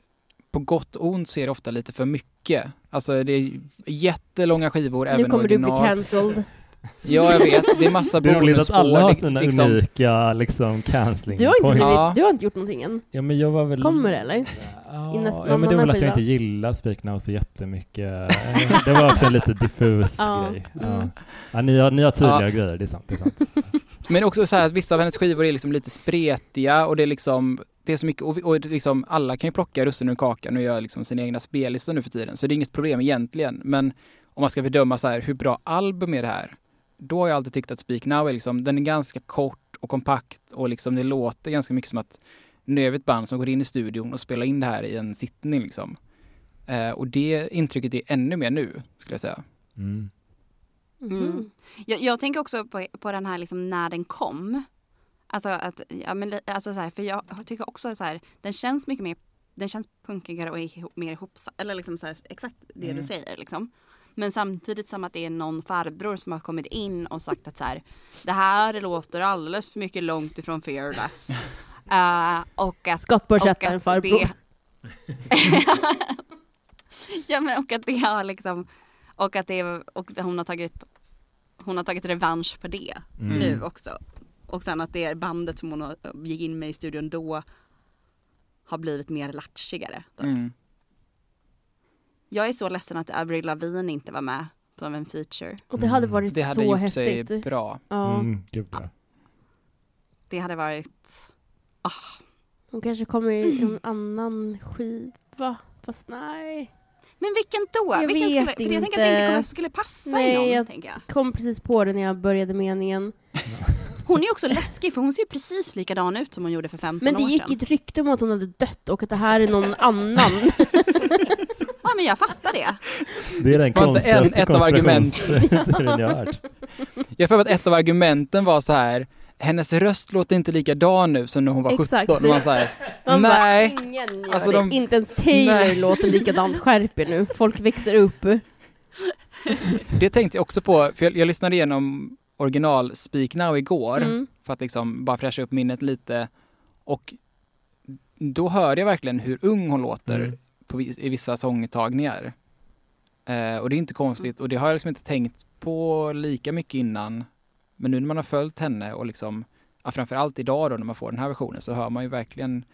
på gott och ont ser ofta lite för mycket. Alltså det är jättelånga skivor, Nu även kommer du bli original. cancelled. Ja, jag vet. Det är massa Det är roligt att bonusspår. alla har sina liksom. unika liksom cancelling Du har, inte points. blivit, Ja. du har inte gjort någonting än. Ja men jag var väl... Kommer det, eller? Ja, I nästa- ja men det någon väl att jag inte gillar Speak Now så jättemycket. Det var också en lite diffus Ja, grej. Ja. mm. Ja, ni, har, ni har tydligare Ja. grejer, det är sant. Det är sant. Men också så här att vissa av hennes skivor är liksom lite spretiga och det är liksom det är så mycket, och, och liksom, alla kan ju plocka russinen ur kakan och göra liksom sina egna spellistor nu för tiden. Så det är inget problem egentligen. Men om man ska bedöma så här, hur bra album är det här? Då har jag alltid tyckt att Speak Now är liksom, den är ganska kort och kompakt och liksom det låter ganska mycket som att nu är vi ett band som går in i studion och spelar in det här i en sittning liksom. Eh, och det intrycket är ännu mer nu, skulle jag säga. Mm. Mhm. Mm. Jag, jag tänker också på, på den här liksom när den kom. Alltså att, ja men alltså så här, för jag tycker också så här, den känns mycket mer, den känns punkigare och mer ihopsatt, eller liksom så här, exakt det Mm. du säger liksom. Men samtidigt som att det är någon farbror som har kommit in och sagt att så här, det här låter alldeles för mycket långt ifrån Fearless. Eh, och att Scott bör och sätta att en farbror. det- ja men och att det har liksom, och att det, och hon har tagit, hon har tagit revansch på det Mm. nu också. Och sen att det är bandet som hon gick in med i studion då har blivit mer latchigare. typ. Mm. Jag är så ledsen att Avril Lavigne inte var med som en feature. Och det hade Mm. varit Det hade så gjort häftigt. sig bra. Ja. Mm, ja. Det hade varit, Hon kanske kommer i en annan skiva. Fast nej. Men vilken då? Jag vilken vet skulle, för jag tänker att inte. det inte kommer, skulle passa Nej, i någon, jag- tänker jag. Kom precis på det när jag började meningen. Hon är ju också läskig för hon ser ju precis likadan ut som hon gjorde för 15 Men det år gick sedan. ett rykte om att hon hade dött och att det här är någon annan. Ja men jag fattar det. Det är den Var inte en- konstigaste ett av argument- konspirationsteorin jag har hört. Jag för att ett av argumenten var så här, hennes röst låter inte likadan nu som när hon var 17. Exakt. Och Man så här, Man nej. bara, ingen gör Alltså, det. de- Inte ens Taylor Nej. låter likadant. Skärp er nu. Folk växer upp. Det tänkte jag också på, för jag, jag lyssnade igenom original Speak Now igår Mm. för att liksom bara fräscha upp minnet lite och då hörde jag verkligen hur ung hon låter Mm. På, i vissa sångtagningar. Eh, och det är inte konstigt och det har jag liksom inte tänkt på lika mycket innan. Men nu när man har följt henne och liksom, ja, framförallt idag då när man får den här versionen så hör man ju verkligen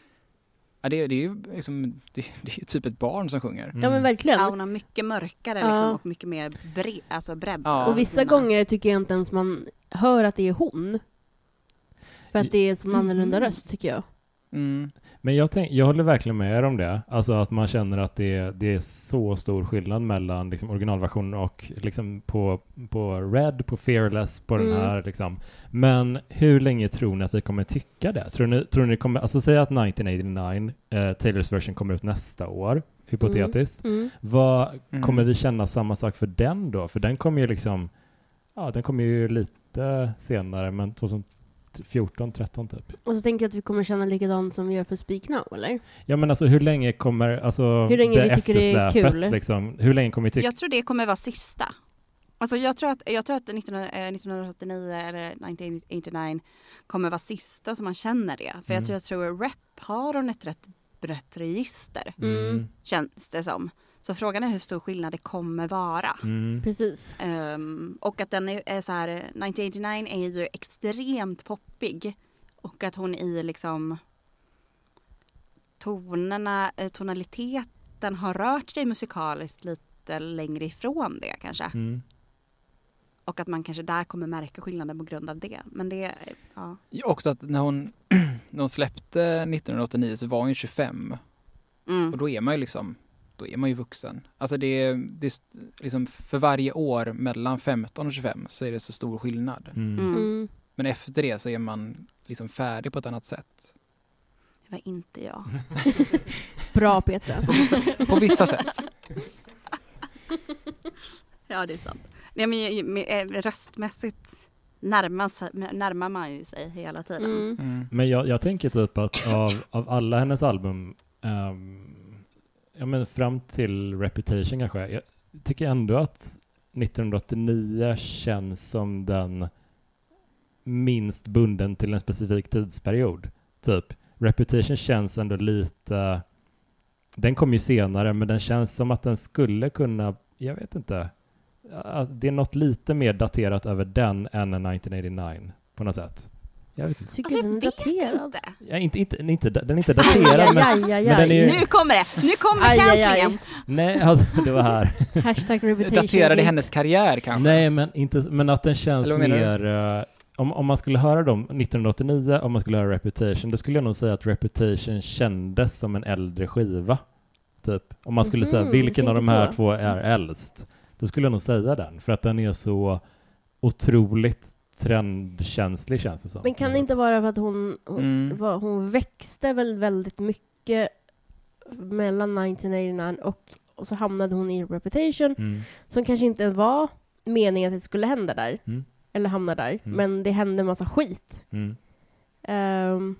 Ja, det, det är ju liksom, det, det är typ ett barn som sjunger. Ja men verkligen. Ja, hon har mycket mörkare Ja. liksom, och mycket mer bre, alltså bredd. Ja. Och vissa Sina- gånger tycker jag inte ens man hör att det är hon. För att det är en sån annorlunda Mhm. röst tycker jag. Mm. Men jag, tänk, jag håller verkligen med er om det. Alltså att man känner att det, det är så stor skillnad mellan liksom, originalversionen och liksom, på, på Red, på Fearless, på den Mm. här. Liksom. Men hur länge tror ni att vi kommer tycka det? Tror ni, tror ni kommer, alltså säg att 1989, eh, Taylors version kommer ut nästa år, hypotetiskt. Mm. Vad, Mm. Kommer vi känna samma sak för den då? För den kommer ju liksom, ja den kommer ju lite senare, men 2014, 13 typ. Och så tänker jag att vi kommer känna likadant som vi gör för Speak Now, eller? Ja men alltså hur länge kommer, alltså Hur länge det vi tycker det är kul. Liksom, hur länge kommer vi tycka? Jag tror det kommer vara sista. Alltså jag tror att, jag tror att 19, eh, 1989 eller 1989 kommer vara sista som man känner det. För Mm. jag tror, jag tror rep har hon ett rätt brett register, Mm. känns det som. Så frågan är hur stor skillnad det kommer vara. Mm. Precis. Ehm, och att den är, är så här, 1989 är ju extremt poppig. Och att hon i liksom tonerna, eh, tonaliteten har rört sig musikaliskt lite längre ifrån det kanske. Mm. Och att man kanske där kommer märka skillnaden på grund av det. Men det, ja. Ja, Också att när hon, när hon släppte 1989 så var hon ju 25 Mm. och då är man ju liksom, då är man ju vuxen. Alltså det är, det är liksom för varje år mellan 15 och 25 så är det så stor skillnad. Mm. Mm. Mm. Men efter det så är man liksom färdig på ett annat sätt. Det var inte jag. Bra Petra. På vissa sätt. Ja, det är sant. Nej, men, med, eh, röstmässigt närmar, närmar man ju sig hela tiden. Mm. Mm. Men jag, jag tänker typ att av, av alla hennes album, ehm, ja men fram till Reputation kanske, jag tycker ändå att 1989 känns som den minst bunden till en specifik tidsperiod. Typ, Reputation känns ändå lite, den kom ju senare, men den känns som att den skulle kunna, jag vet inte, det är något lite mer daterat över den än 1989 på något sätt. Jag vet inte. Tycker Alltså den är daterad. inte. Ja, inte, inte, inte, den är inte daterad, men, aj, aj, aj, men den är ju- Nu kommer det! Nu kommer cancellingen! nej, alltså, det var här. Hashtag. Daterade gate. hennes karriär kanske? Nej, men, inte, men att den känns mer, eh, om, om man skulle höra dem 1989, om man skulle höra Reputation, då skulle jag nog säga att Reputation kändes som en äldre skiva. Typ. Om man skulle säga Mhm, vilken av de här så. två är äldst, då skulle jag nog säga den, för att den är så otroligt trendkänslig känns det som. Men kan det inte vara för att hon, hon, Mm. var, hon växte väl väldigt mycket mellan 1989 och, och så hamnade hon i Reputation Mm. som kanske inte var meningen att det skulle hända där. Mm. Eller hamna där. Mm. Men det hände en massa skit. Mm. Ehm,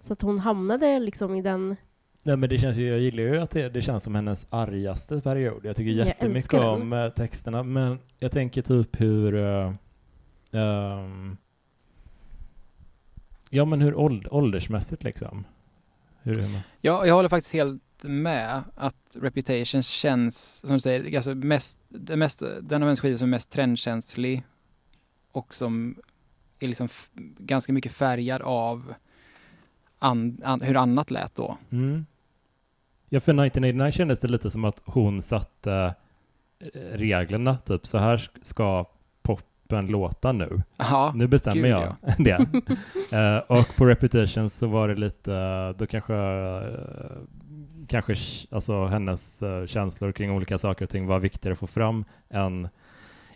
så att hon hamnade liksom i den... Nej men det känns ju, jag gillar ju att det, det känns som hennes argaste period. Jag tycker Jag jättemycket den. om eh, texterna, men jag tänker typ hur... eh, ehm, ja men hur åld, åldersmässigt liksom. Hur är det? Ja, jag håller faktiskt helt med att Reputation känns, som du säger, alltså mest, den, mest, den av hennes skivor som är mest trendkänslig och som är liksom ganska mycket färgad av an, an, hur annat lät då. Mm. Ja för 1989 kändes det lite som att hon satte eh, reglerna, typ så här ska poppen låta nu. Ja, Nu bestämmer gud, jag det. Eh, och på Reputation så var det lite, då kanske, uh, kanske alltså, hennes eh, känslor kring olika saker och ting var viktigare att få fram än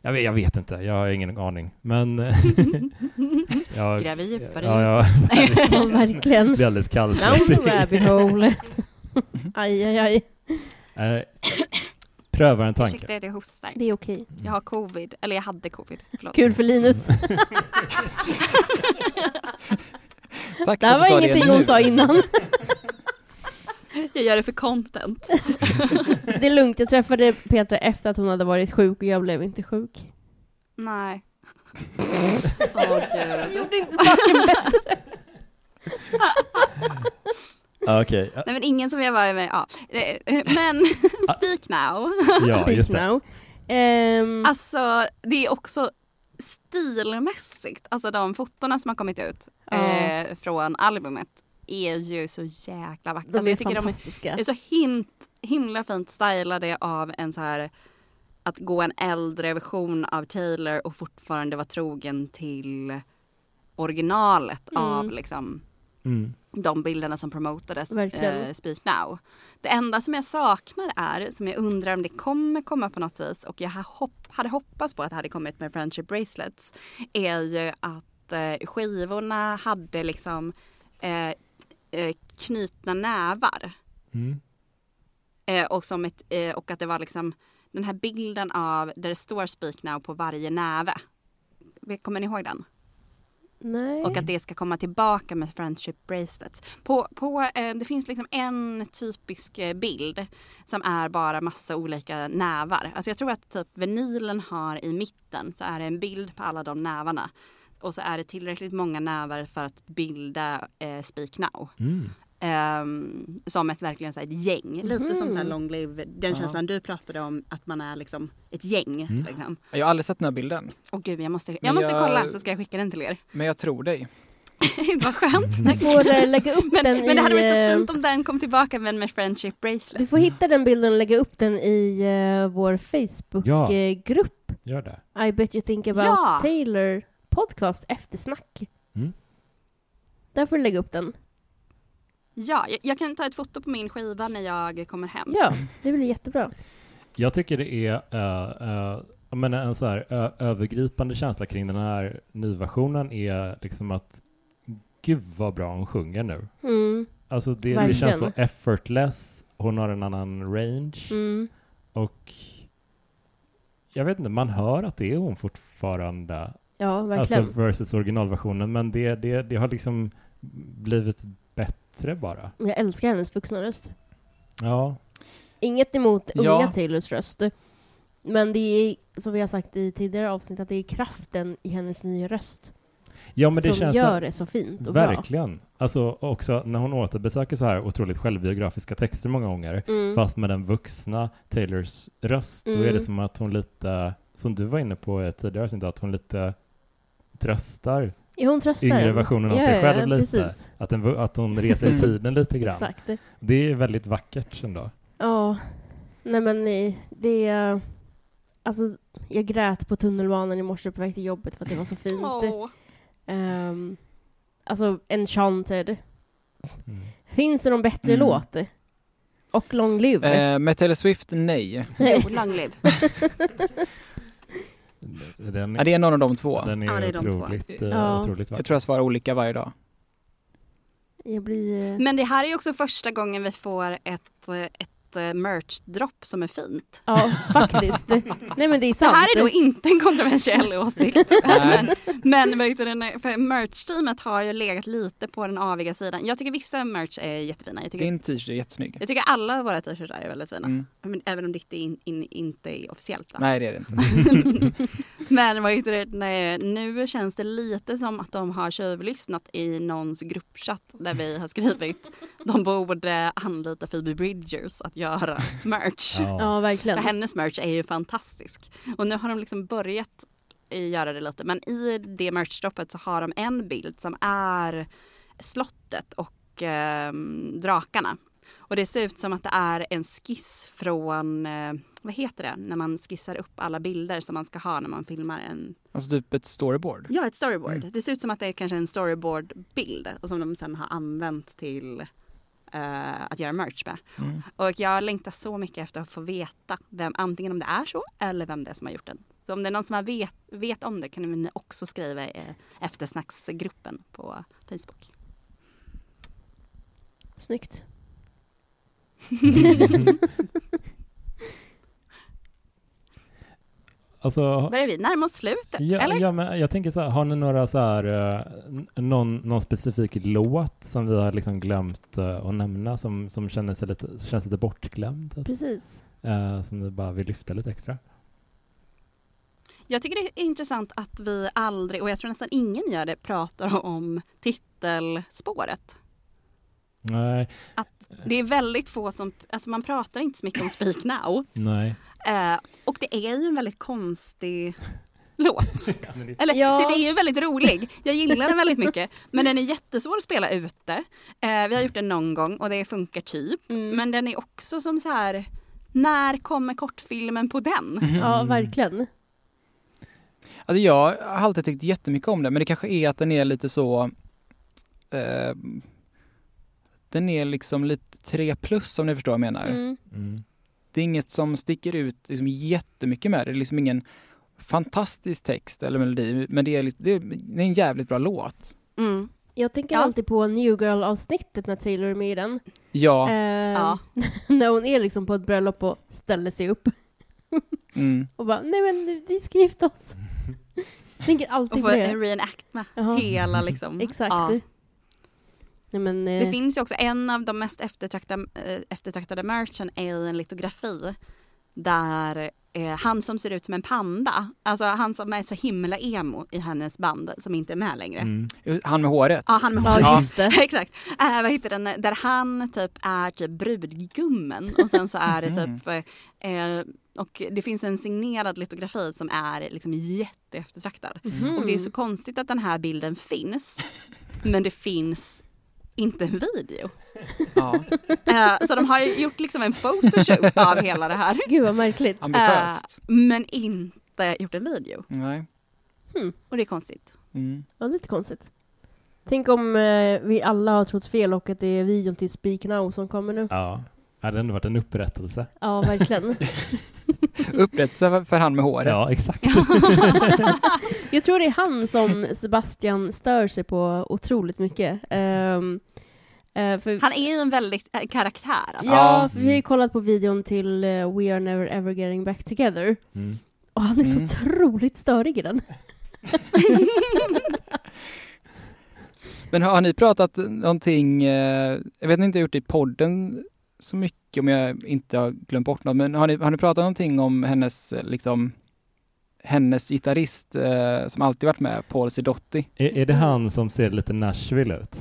jag vet, jag vet inte, jag har ingen aning. Men jag, Gräver djupare. ja, Ja, verkligen. blir alldeles Down the kallsvettig. rabbit hole. aj, aj, aj. Prövar en tanke. Ursäkta att jag hostar. Det är okej. Jag har covid, eller jag hade covid. Förlåt. Kul för Linus. Tack Det här du var ingenting hon sa innan. Jag gör det för content. Det är lugnt, jag träffade Petra efter att hon hade varit sjuk och jag blev inte sjuk. Nej. Åh Jag gud. gjorde inte saken bättre. Ah, Okej, Nej men ingen som jag var med, ja. Eh, Men speak now. ja Speak just det. now. Ehm, Alltså det är också stilmässigt, alltså de fotona som har kommit ut Ja. eh, från albumet är ju så jäkla vackra. de Alltså, är jag tycker de är fantastiska. Det är så hint, himla fint stylade av en så här att gå en äldre version av Taylor och fortfarande vara trogen till originalet Mm. av liksom Mm. de bilderna som promotades eh, Speak Now. Det enda som jag saknar är, som jag undrar om det kommer komma på något vis och jag hopp, hade hoppats på att det hade kommit med Friendship Bracelets, är ju att eh, skivorna hade liksom eh, eh, knutna nävar. Mm. Eh, och, som ett, eh, och att det var liksom den här bilden av där det står Speak Now på varje näve. Kommer ni ihåg den? Nej. Och att det ska komma tillbaka med Friendship Bracelets. På, på, eh, det finns liksom en typisk eh, bild som är bara massa olika nävar. Alltså jag tror att typ vinylen har i mitten så är det en bild på alla de nävarna. Och så är det tillräckligt många nävar för att bilda eh, Speak Now. Mm. Ehm, som ett verkligen så här, ett gäng. Lite som så här Mhm. long live, den Ja. känslan du pratade om att man är liksom ett gäng. Mm. Liksom. Jag har aldrig sett den här bilden, Åh gud jag måste, Men jag måste jag- kolla så ska jag skicka den till er. men jag tror dig. Vad skönt. Du får eh, lägga upp Men, den men det hade i... varit så eh, fint om den kom tillbaka men med Friendship Bracelet. Du får hitta den bilden och lägga upp den i eh, vår Ja. Facebook-grupp. Gör det. I bet you think about Ja! Taylor podcast eftersnack. Mm. Där får du lägga upp den. Ja, jag, jag kan ta ett foto på min skiva när jag kommer hem. Ja, det blir jättebra. Jag tycker det är uh, uh, jag menar, en så här ö- övergripande känsla kring den här nyversionen är liksom att gud vad bra hon sjunger nu. Mm, Alltså det, det känns så effortless, hon har en annan range mm. och jag vet inte, man hör att det är hon fortfarande, Ja, verkligen. alltså versus originalversionen, men det, det, det har liksom blivit bättre bara. Jag älskar hennes vuxna röst. Ja, Inget emot unga Ja. Taylors röst. Men det är, som vi har sagt i tidigare avsnitt, att det är kraften i hennes nya röst ja men det som känns gör det så fint och bra. verkligen. Alltså också när hon återbesöker så här otroligt självbiografiska texter många gånger, Mm. fast med den vuxna Taylors röst, då är Mm. det som att hon lite, som du var inne på i ett tidigare avsnitt, att hon lite tröstar Ja, hon tröstar yngre en. versionen av Ja, sig ja, själv ja, lite. Precis. Att, den, att hon reser i Mm. tiden lite grann. Exakt. Det är väldigt vackert ändå. Ja, nej men det är... Alltså, jag grät på tunnelbanan i morse på väg till jobbet för att det var så fint. Åh. Ehm, alltså, Enchanted. Mm. Finns det någon bättre Mm. låt? Och Long Live? Eh, med Taylor Swift, nej. Nej. Jo, long live. Den, Ja, det är någon av de två. den är, Ja, det är de två. otroligt, eh, Ja. otroligt vacker. Jag tror jag svarar olika varje dag. Jag blir... eh, Men det här är också första gången vi får ett, eh, ett merch-dropp som är fint. Ja, faktiskt. nej men det är Det sant. här är då inte en kontroversiell åsikt. Men men för merch-teamet har ju legat lite på den aviga sidan. Jag tycker vissa merch är jättefina. Jag tycker, Din t-shirt är jättesnygg. jag tycker alla våra t-shirtar är väldigt fina. Mm. Men, även om ditt är in, in, inte är officiellt. Då. Nej, det är det inte. Men vad heter det, nej, nu känns det lite som att de har tjuvlyssnat i någons gruppchatt där vi har skrivit de borde anlita Phoebe Bridgers att göra merch. Ja. Ja, verkligen. För hennes merch är ju fantastisk. Och nu har de liksom börjat göra det lite. Men i det merchstoppet så har de en bild som är slottet och ehm, drakarna. Och det ser ut som att det är en skiss från, eh, vad heter det, när man skissar upp alla bilder som man ska ha när man filmar en, Alltså typ ett storyboard. ja ett storyboard. Mm. Det ser ut som att det är kanske en storyboard-bild och som de sen har använt till eh, att göra merch med. Mm. Och jag längtar så mycket efter att få veta vem, antingen om det är så eller vem det är som har gjort den. Så om det är någon som har vet, vet om det kan ni också skriva i eftersnacksgruppen på Facebook. Snyggt. Alltså, Börjar vi närma oss slutet? ja, eller? ja, men jag tänker så här, har ni några så här, eh, någon, någon specifik låt som vi har liksom glömt eh, att nämna som, som känner sig lite, känns lite bortglömd? Typ, Precis. eh, som ni bara vill lyfta lite extra? Jag tycker det är intressant att vi aldrig, och jag tror nästan ingen gör det, pratar om titelspåret. Nej, Det är väldigt få som, alltså man pratar inte så mycket om Speak Now. nej. Eh, och det är ju en väldigt konstig låt. Eller Ja. den är ju väldigt rolig. Jag gillar den väldigt mycket. Men den är jättesvår att spela ute. Eh, vi har gjort den någon gång och det funkar typ. Mm. Men den är också som så här, när kommer kortfilmen på den? Ja, Mm. verkligen. Alltså jag har alltid tyckt jättemycket om den, men det kanske är att den är lite så... Eh, den är liksom lite 3 plus om ni förstår vad jag menar. Mm. Det är inget som sticker ut liksom jättemycket med det. Det är liksom ingen fantastisk text eller melodi, men det är, lite- det är, en jävligt bra låt. Mm. Jag tänker Ja. alltid på New Girl-avsnittet när Taylor är med i den. Ja, Eh, Ja. när hon är liksom på ett bröllop och ställer sig upp mm. och bara nej men vi ska gifta oss. tänker Och alltid på en det. reenact med Jaha. hela liksom. Exakt. Ja. Nej, men, Det eh, finns ju också en av de mest eftertraktade, eh, eftertraktade merchen är en litografi där eh, han som ser ut som en panda, alltså han som är så himla emo i hennes band som inte är med längre. Mm. Han med håret. Ja, han med ja, håret. just det. Exakt. Äh, vad heter den? Där han typ är typ brudgummen och sen så är det Mhm. typ eh, och det finns en signerad litografi som är liksom jätteeftertraktad. Mhm. Och det är så konstigt att den här bilden finns men det finns inte en video. Ja, Eh, så de har ju gjort liksom en photoshoot av hela det här. Gud vad märkligt. ambitiöst. Men inte gjort en video. Nej. Och det är konstigt. Mm. Ja, lite konstigt. Tänk om eh, vi alla har trott fel och att det är videon till Speak Now som kommer nu. Ja, det hade ändå varit en upprättelse. Ja, verkligen. Upprättelse för han med håret. Ja, exakt. Jag tror det är han som Sebastian stör sig på otroligt mycket. Ehm, eh, för, Han är ju en väldigt eh, karaktär alltså. ja, för vi har ju kollat på videon till eh, We Are Never Ever Getting Back Together. Mm. Och han är så Mm. otroligt störig i den. Men har, ni pratat någonting, jag vet inte om jag har gjort det i podden så mycket om jag inte har glömt bort något, men har ni, har ni pratat någonting om hennes, eh, liksom, hennes gitarrist eh, som alltid varit med, Paul Sidotti? Är, är det han som ser lite Nashville ut?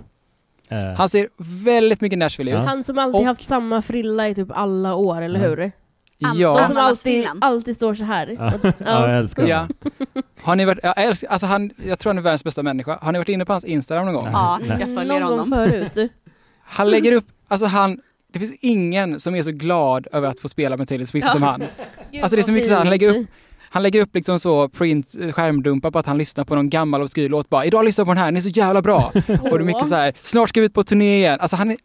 Eh, Han ser väldigt mycket Nashville ut. Ja. Han som alltid Och- haft samma frilla i typ alla år, eller Ja. hur? De Ja, som Annas alltid, alltid står så här. Ja, Och- ja, jag älskar ja. honom. Har ni varit, jag, älskar, alltså han, jag tror han är världens bästa människa. Har ni varit inne på hans Instagram någon gång? Ja, jag följer Någon gång honom. förut. Han lägger upp, alltså han, det finns ingen som är så glad över att få spela med Taylor Swift Ja. som han. Gud, Alltså, det är så mycket så han lägger upp- Han lägger upp liksom så print, eh, skärmdumpar på att han lyssnar på någon gammal obskyr låt bara idag lyssnar jag på den här, den är så jävla bra. Och det är mycket så här, snart ska vi ut på turné igen. Alltså han är,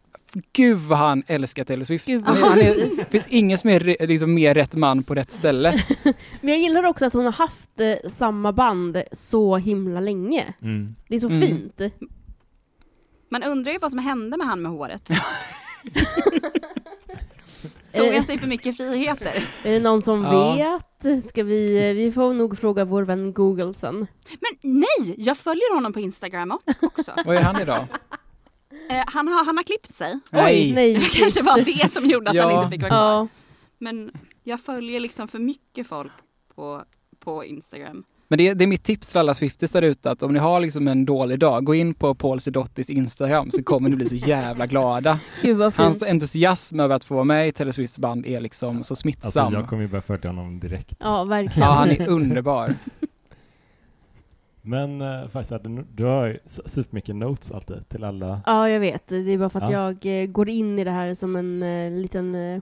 gud vad han älskar Taylor Swift. Gud, Han är, vad han är, fint. det finns ingen som är liksom mer rätt man på rätt ställe. Men jag gillar också att hon har haft eh, samma band så himla länge. Mm. Det är så Mm. fint. Man undrar ju vad som hände med han med håret. Är Tog han det, sig för mycket friheter? är det någon som Ja. vet? Ska vi, vi får nog fråga vår vän Google sen. Men nej, jag följer honom på Instagram också. Vad är han idag? Eh, han, har, han har klippt sig. Oj, nej. Det kanske just var det. det som gjorde att Ja. han inte fick vara kvar. Ja, Men jag följer liksom för mycket folk på, på Instagram. Men det, är- det är mitt tips till alla Swifties där ute att om ni har liksom en dålig dag, gå in på Paul Sidottis Instagram så kommer ni bli så jävla glada. gud vad fint. Hans entusiasm över att få vara med i Taylor Swifts band är liksom så Alltså, smittsam. jag kommer ju börja följa honom direkt. Ja, verkligen. Ja, han är underbar. Men uh, faktiskt, du, du har ju supermycket notes alltid till alla. Ja, jag vet. Det är bara för att Ja. jag eh, går in i det här som en eh, liten, eh,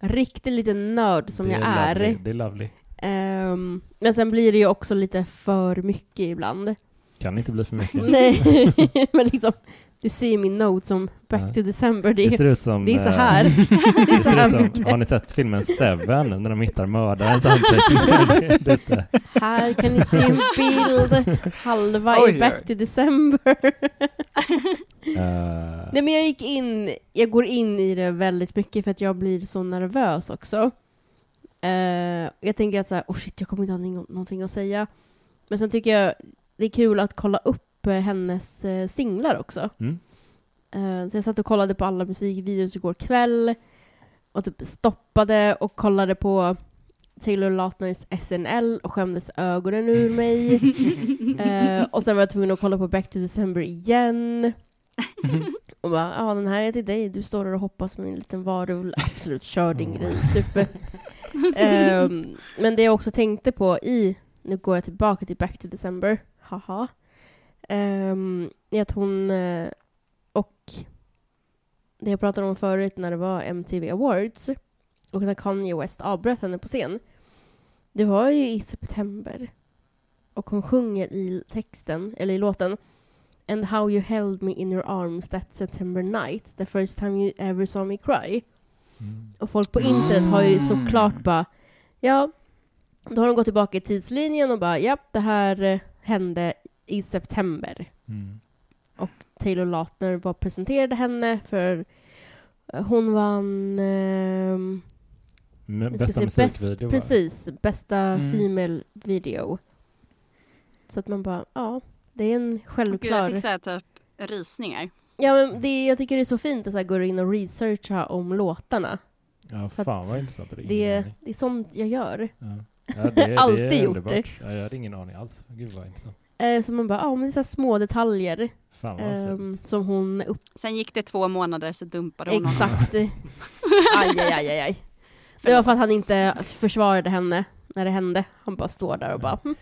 riktig liten nörd som det jag är. Lovely. Det är lovely. Ehm, men sen blir det ju också lite för mycket ibland. Kan inte bli för mycket. Nej, men liksom, du ser min note som Back Ja. to December. Det Det är, ser ut som... det är så eh, här. Det ser ut som, mycket. har ni sett filmen Seven när de hittar lite- Här kan ni se en bild, halva Oj, i Back to December. Eh, Nej men jag gick in, jag går in i det väldigt mycket för att jag blir så nervös också. Eh, jag tänker att så här, oh shit, jag kommer inte ha någonting, att säga. Men sen tycker jag det är kul att kolla upp eh, hennes eh, singlar också. Mm. Eh, så jag satt och kollade på alla musikvideos igår kväll och typ stoppade och kollade på Taylor Lautners SNL och skämdes ögonen ur mig. Och sen var jag tvungen att kolla på Back to December igen. Och bara, ja den här är till dig, du står där och hoppas med en liten varulv. Absolut, kör din grej. Typ. Ehm, men det jag också tänkte på i, nu går jag tillbaka till Back to December, haha. Um, är att hon, eh, och det jag pratade om förut när det var MTV Awards, och när Kanye West avbröt henne på scen, det var ju i september. Och hon sjunger i texten, eller i låten, And how you held me in your arms that September night, the first time you ever saw me cry. Mm. Och folk på internet har ju Mm. såklart bara, ja, då har de gått tillbaka i tidslinjen och bara, ja, det här eh, hände i september. Mm. Taylor Lautner var presenterade henne för eh, hon vann ska Bästa musikvideo va? precis, bästa Mm. female video. Så att man bara, ja, det är en Gud, jag självklar... fick så här, typ rysningar. Ja, men det, jag tycker det är så fint att så här, gå in och researcha om låtarna. Ja, För fan att vad intressant. Det, är Det, det är sånt jag gör. Ja. Ja, det, Alltid det är gjort underbart. Ja, jag hade ingen aning alls. Gud vad intressant. Eh, så man bara, ja men det är så här små detaljer Fan vad ehm, fint. som hon upp... Sen gick det två månader så dumpade hon honom. Exakt. aj, aj, aj, aj, aj. Det var för att han inte försvarade henne när det hände. Han bara står där och bara... "Hm."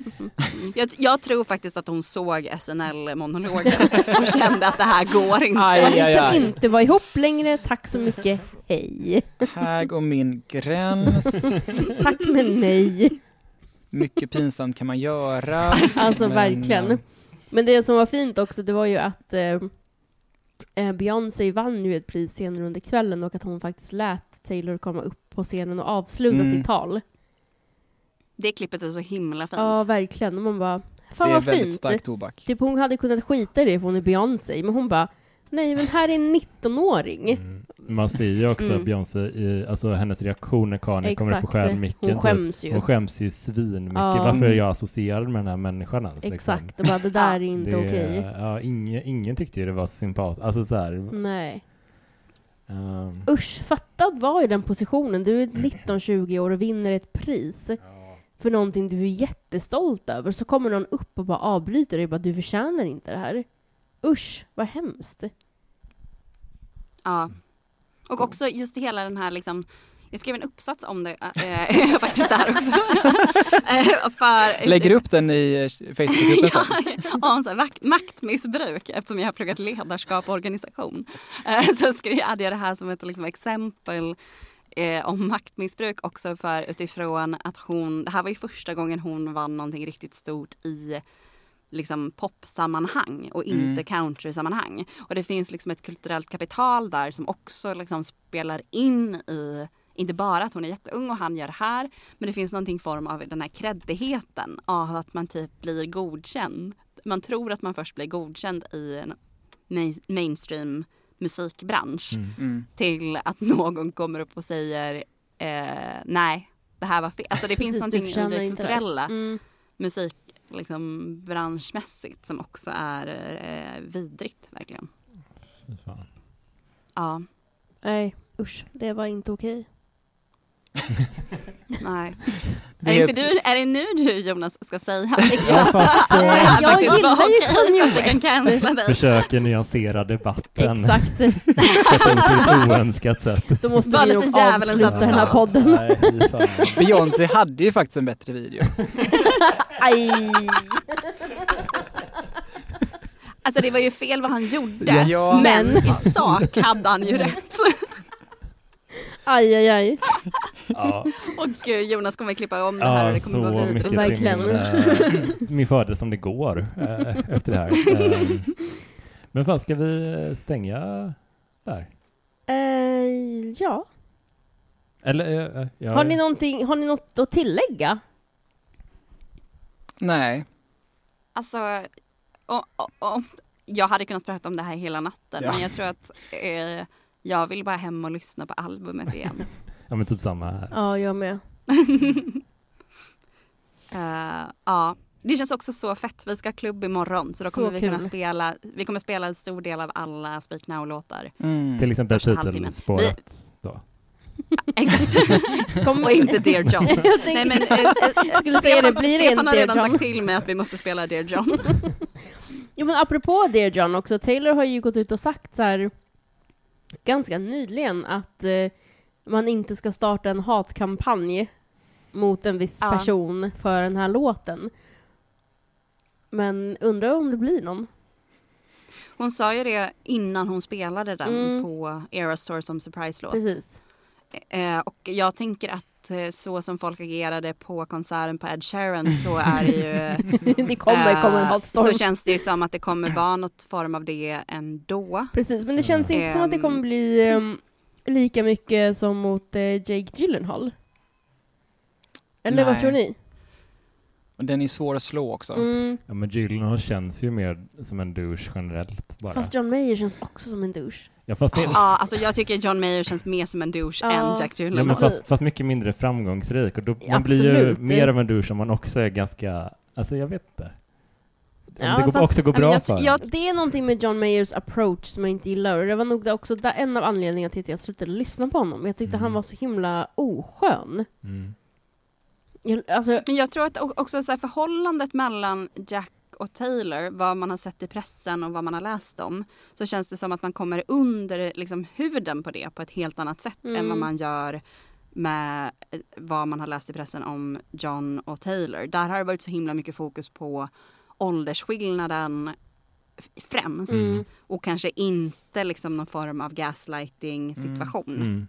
Jag, jag tror faktiskt att hon såg SNL-monologen och kände att det här går inte. Aj, "Ja, vi aj, kan aj. inte vara ihop längre, tack så mycket, hej. Här går min gräns. Tack men nej. Mycket pinsamt kan man göra. Alltså Men, verkligen. eh, Men det som var fint också, det var ju att eh, eh, Beyoncé vann ju ett pris senare under kvällen och att hon faktiskt lät Taylor komma upp på scenen och avsluta Mm. sitt tal. Det klippet är så himla fint. Ja, verkligen. Och man bara, Det fan är vad väldigt fint. stark tobak. Typ hon hade kunnat skita i det för hon är Beyoncé, men hon bara, nej men här är en 19-åring. Mm. Man ser ju också Mm. Beyoncé i, alltså hennes reaktion när Kanye kommer upp och skär micken. hon skäms ju. Hon skäms ju svinmycket. Ja. Varför är jag associerad med den här människan ens? liksom? Exakt, och bara det där är inte Det- okej. Ja, ingen, ingen tyckte ju det var sympatiskt. Alltså så här, Nej. ehm, Usch, fatta att vara i den positionen. Du är 19-20 år och vinner ett pris för någonting du är jättestolt över. Så kommer någon upp och bara avbryter dig och bara du förtjänar inte det här. Usch, vad hemskt. Ja. Och också just hela den här liksom jag skrev en uppsats om det äh, faktiskt där också. Eh, för, Lägger upp den i eh, Facebookgruppen sen. ja, om så här, makt, maktmissbruk eftersom jag har pluggat ledarskap och organisation. Så skrev, hade jag det här som ett liksom, exempel eh, om maktmissbruk också för utifrån att hon, det här var ju första gången hon vann någonting riktigt stort i liksom popsammanhang och inte Mm. countrysammanhang. Och det finns liksom ett kulturellt kapital där som också liksom spelar in i inte bara att hon är jätteung och han gör det här, men det finns någonting form av den här kreddigheten av att man typ blir godkänd. Man tror att man först blir godkänd i en main- mainstream musikbransch mm. Mm. till att någon kommer upp och säger eh, nej, det här var fel. Alltså det finns Precis, du någonting i det kulturella Mm. musik liksom branschmässigt som också är eh, vidrigt verkligen. Fy fan. Ja, Nej, usch, det var inte okej. nej. Det Är, inte du, är det nu du Jonas ska säga? Ja, fast, Eh, eh, jag Faktiskt gillar bara, ju Kanye så att vi kan West. försöker nyansera debatten Exakt. på ett oönskat sätt. Då måste Var vi lite nog avsluta den här podden. Nej. Beyoncé hade ju faktiskt en bättre video. Aj! Alltså det var ju fel vad han gjorde. Ja. Men Men- i sak hade han ju rätt. Aj, aj, aj. Ja, Och gud, Jonas kommer klippa om det här ja det så kommer vara mycket vidrigt. till min, Verkligen. eh, min fördel som det går eh, efter det här. Eh, men fan, ska vi stänga där? Eh, ja. Eller, eh, ja, Har, ni någonting, har ni något att tillägga? Nej. Alltså, och, och, och, jag hade kunnat prata om det här hela natten Ja. men jag tror att eh, jag vill bara hem och lyssna på albumet igen. Ja, men typ samma här. Ja, jag med. Eh, ja, det känns också så fett. Vi ska ha klubb imorgon så då Så kommer vi kunna kul. spela, vi kommer spela en stor del av alla Speak Now-låtar. Mm. Till exempel titelspåret. Då. Exakt. Kom- och inte Dear John. jag tänkte, Nej men eh, jag skulle säga det, blir det Stefan har redan John? sagt till mig att vi måste spela Dear John. Jo men apropå Dear John också, Taylor har ju gått ut och sagt så här ganska nyligen att eh, man inte ska starta en hatkampanj mot en viss Ja. person för den här låten. Men undrar om det blir någon? Hon sa ju det innan hon spelade den Mm. på Eras Tour som surprise-låt. Precis. Eh, och jag tänker att eh, så som folk agerade på konserten på Ed Sheeran så är det ju... det kommer komma en eh, hatstorm. Så känns det ju som att det kommer vara något form av det ändå. Precis, men det känns inte som att det Ehm. kommer bli ehm, lika mycket som mot eh, Jake Gyllenhaal. Eller vad Nej. tror ni? Och den är svår att slå också. Mm. Ja, men Gyllenhaal känns ju mer som en douche generellt bara. Fast John Mayer känns också som en douche. ja, fast, det, Ja, alltså jag tycker John Mayer känns mer som en douche Ja. än Jack ja, Gyllenhaal. men fast, fast mycket mindre framgångsrik och då, man blir ju Absolut. mer av en douche om man också är ganska, alltså jag vet inte. Ja, det går, fast- också går bra jag- för jag- Det är någonting med John Mayers approach som jag inte gillar och det var nog det också där, en av anledningarna till att jag slutade lyssna på honom. Jag tyckte Mm. han var så himla oskön. mm. Alltså, Men jag tror att också så här, förhållandet mellan Jack och Taylor, vad man har sett i pressen och vad man har läst om, så känns det som att man kommer under liksom, huden på det på ett helt annat sätt än Mm. vad man gör med eh, vad man har läst i pressen om John och Taylor. Där har det varit så himla mycket fokus på åldersskillnaden främst Mm. och kanske inte liksom någon form av gaslighting situation. Mm.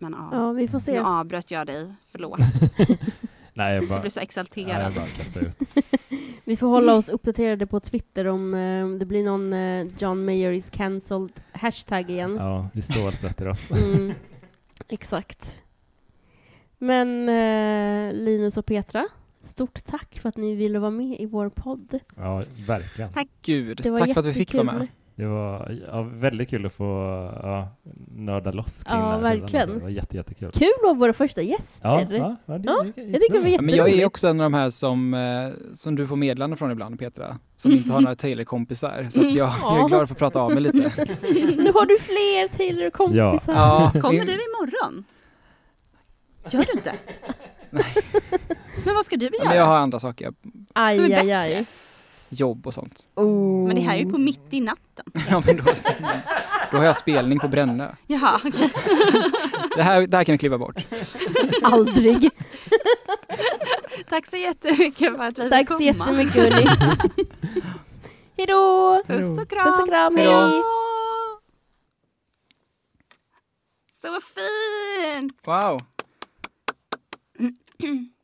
Men ja, ja, vi får nu se. avbröt jag dig, förlåt. Nej, jag bara, Jag blir så nej, exalterad. jag bara kastar ut. Vi får hålla oss uppdaterade på Twitter om eh, det blir någon eh, John Mayer is cancelled hashtag igen. Ja, vi stålsätter oss. Mm, exakt. Men eh, Linus och Petra, stort tack för att ni ville vara med i vår podd. Ja, verkligen. Tack. Gud, tack för att vi fick vara jättekul. med. Det var ja, väldigt kul att få ja, nörda loss kring Ja, verkligen. Det var jätte, jättekul. Kul att vara våra första gäster. Ja, ja, ja, det, Ja, det, jag tycker det var Ja, men jag är Jätteroligt. också en av de här som, eh, som du får meddelanden från ibland Petra, som inte har några Taylor-kompisar. Så att jag, jag är glad att få prata av mig lite. Nu har du fler Taylor-kompisar. Ja, Kommer du imorgon? Gör du inte? Nej. Men vad ska du Ja, göra? men jag har andra saker, Som Aj, är aj, bättre. aj. Jobb och sånt. Oh. Men det här är ju på mitt i natten. Ja, men då, då har jag spelning på Brännö. Jaha, okej. Det här, det här kan vi klippa bort. Aldrig. Tack så jättemycket för att vi Tack fick så komma. jättemycket hörni. Hejdå! Puss och kram. Puss och kram, Hej hej! då. Så fint! Wow!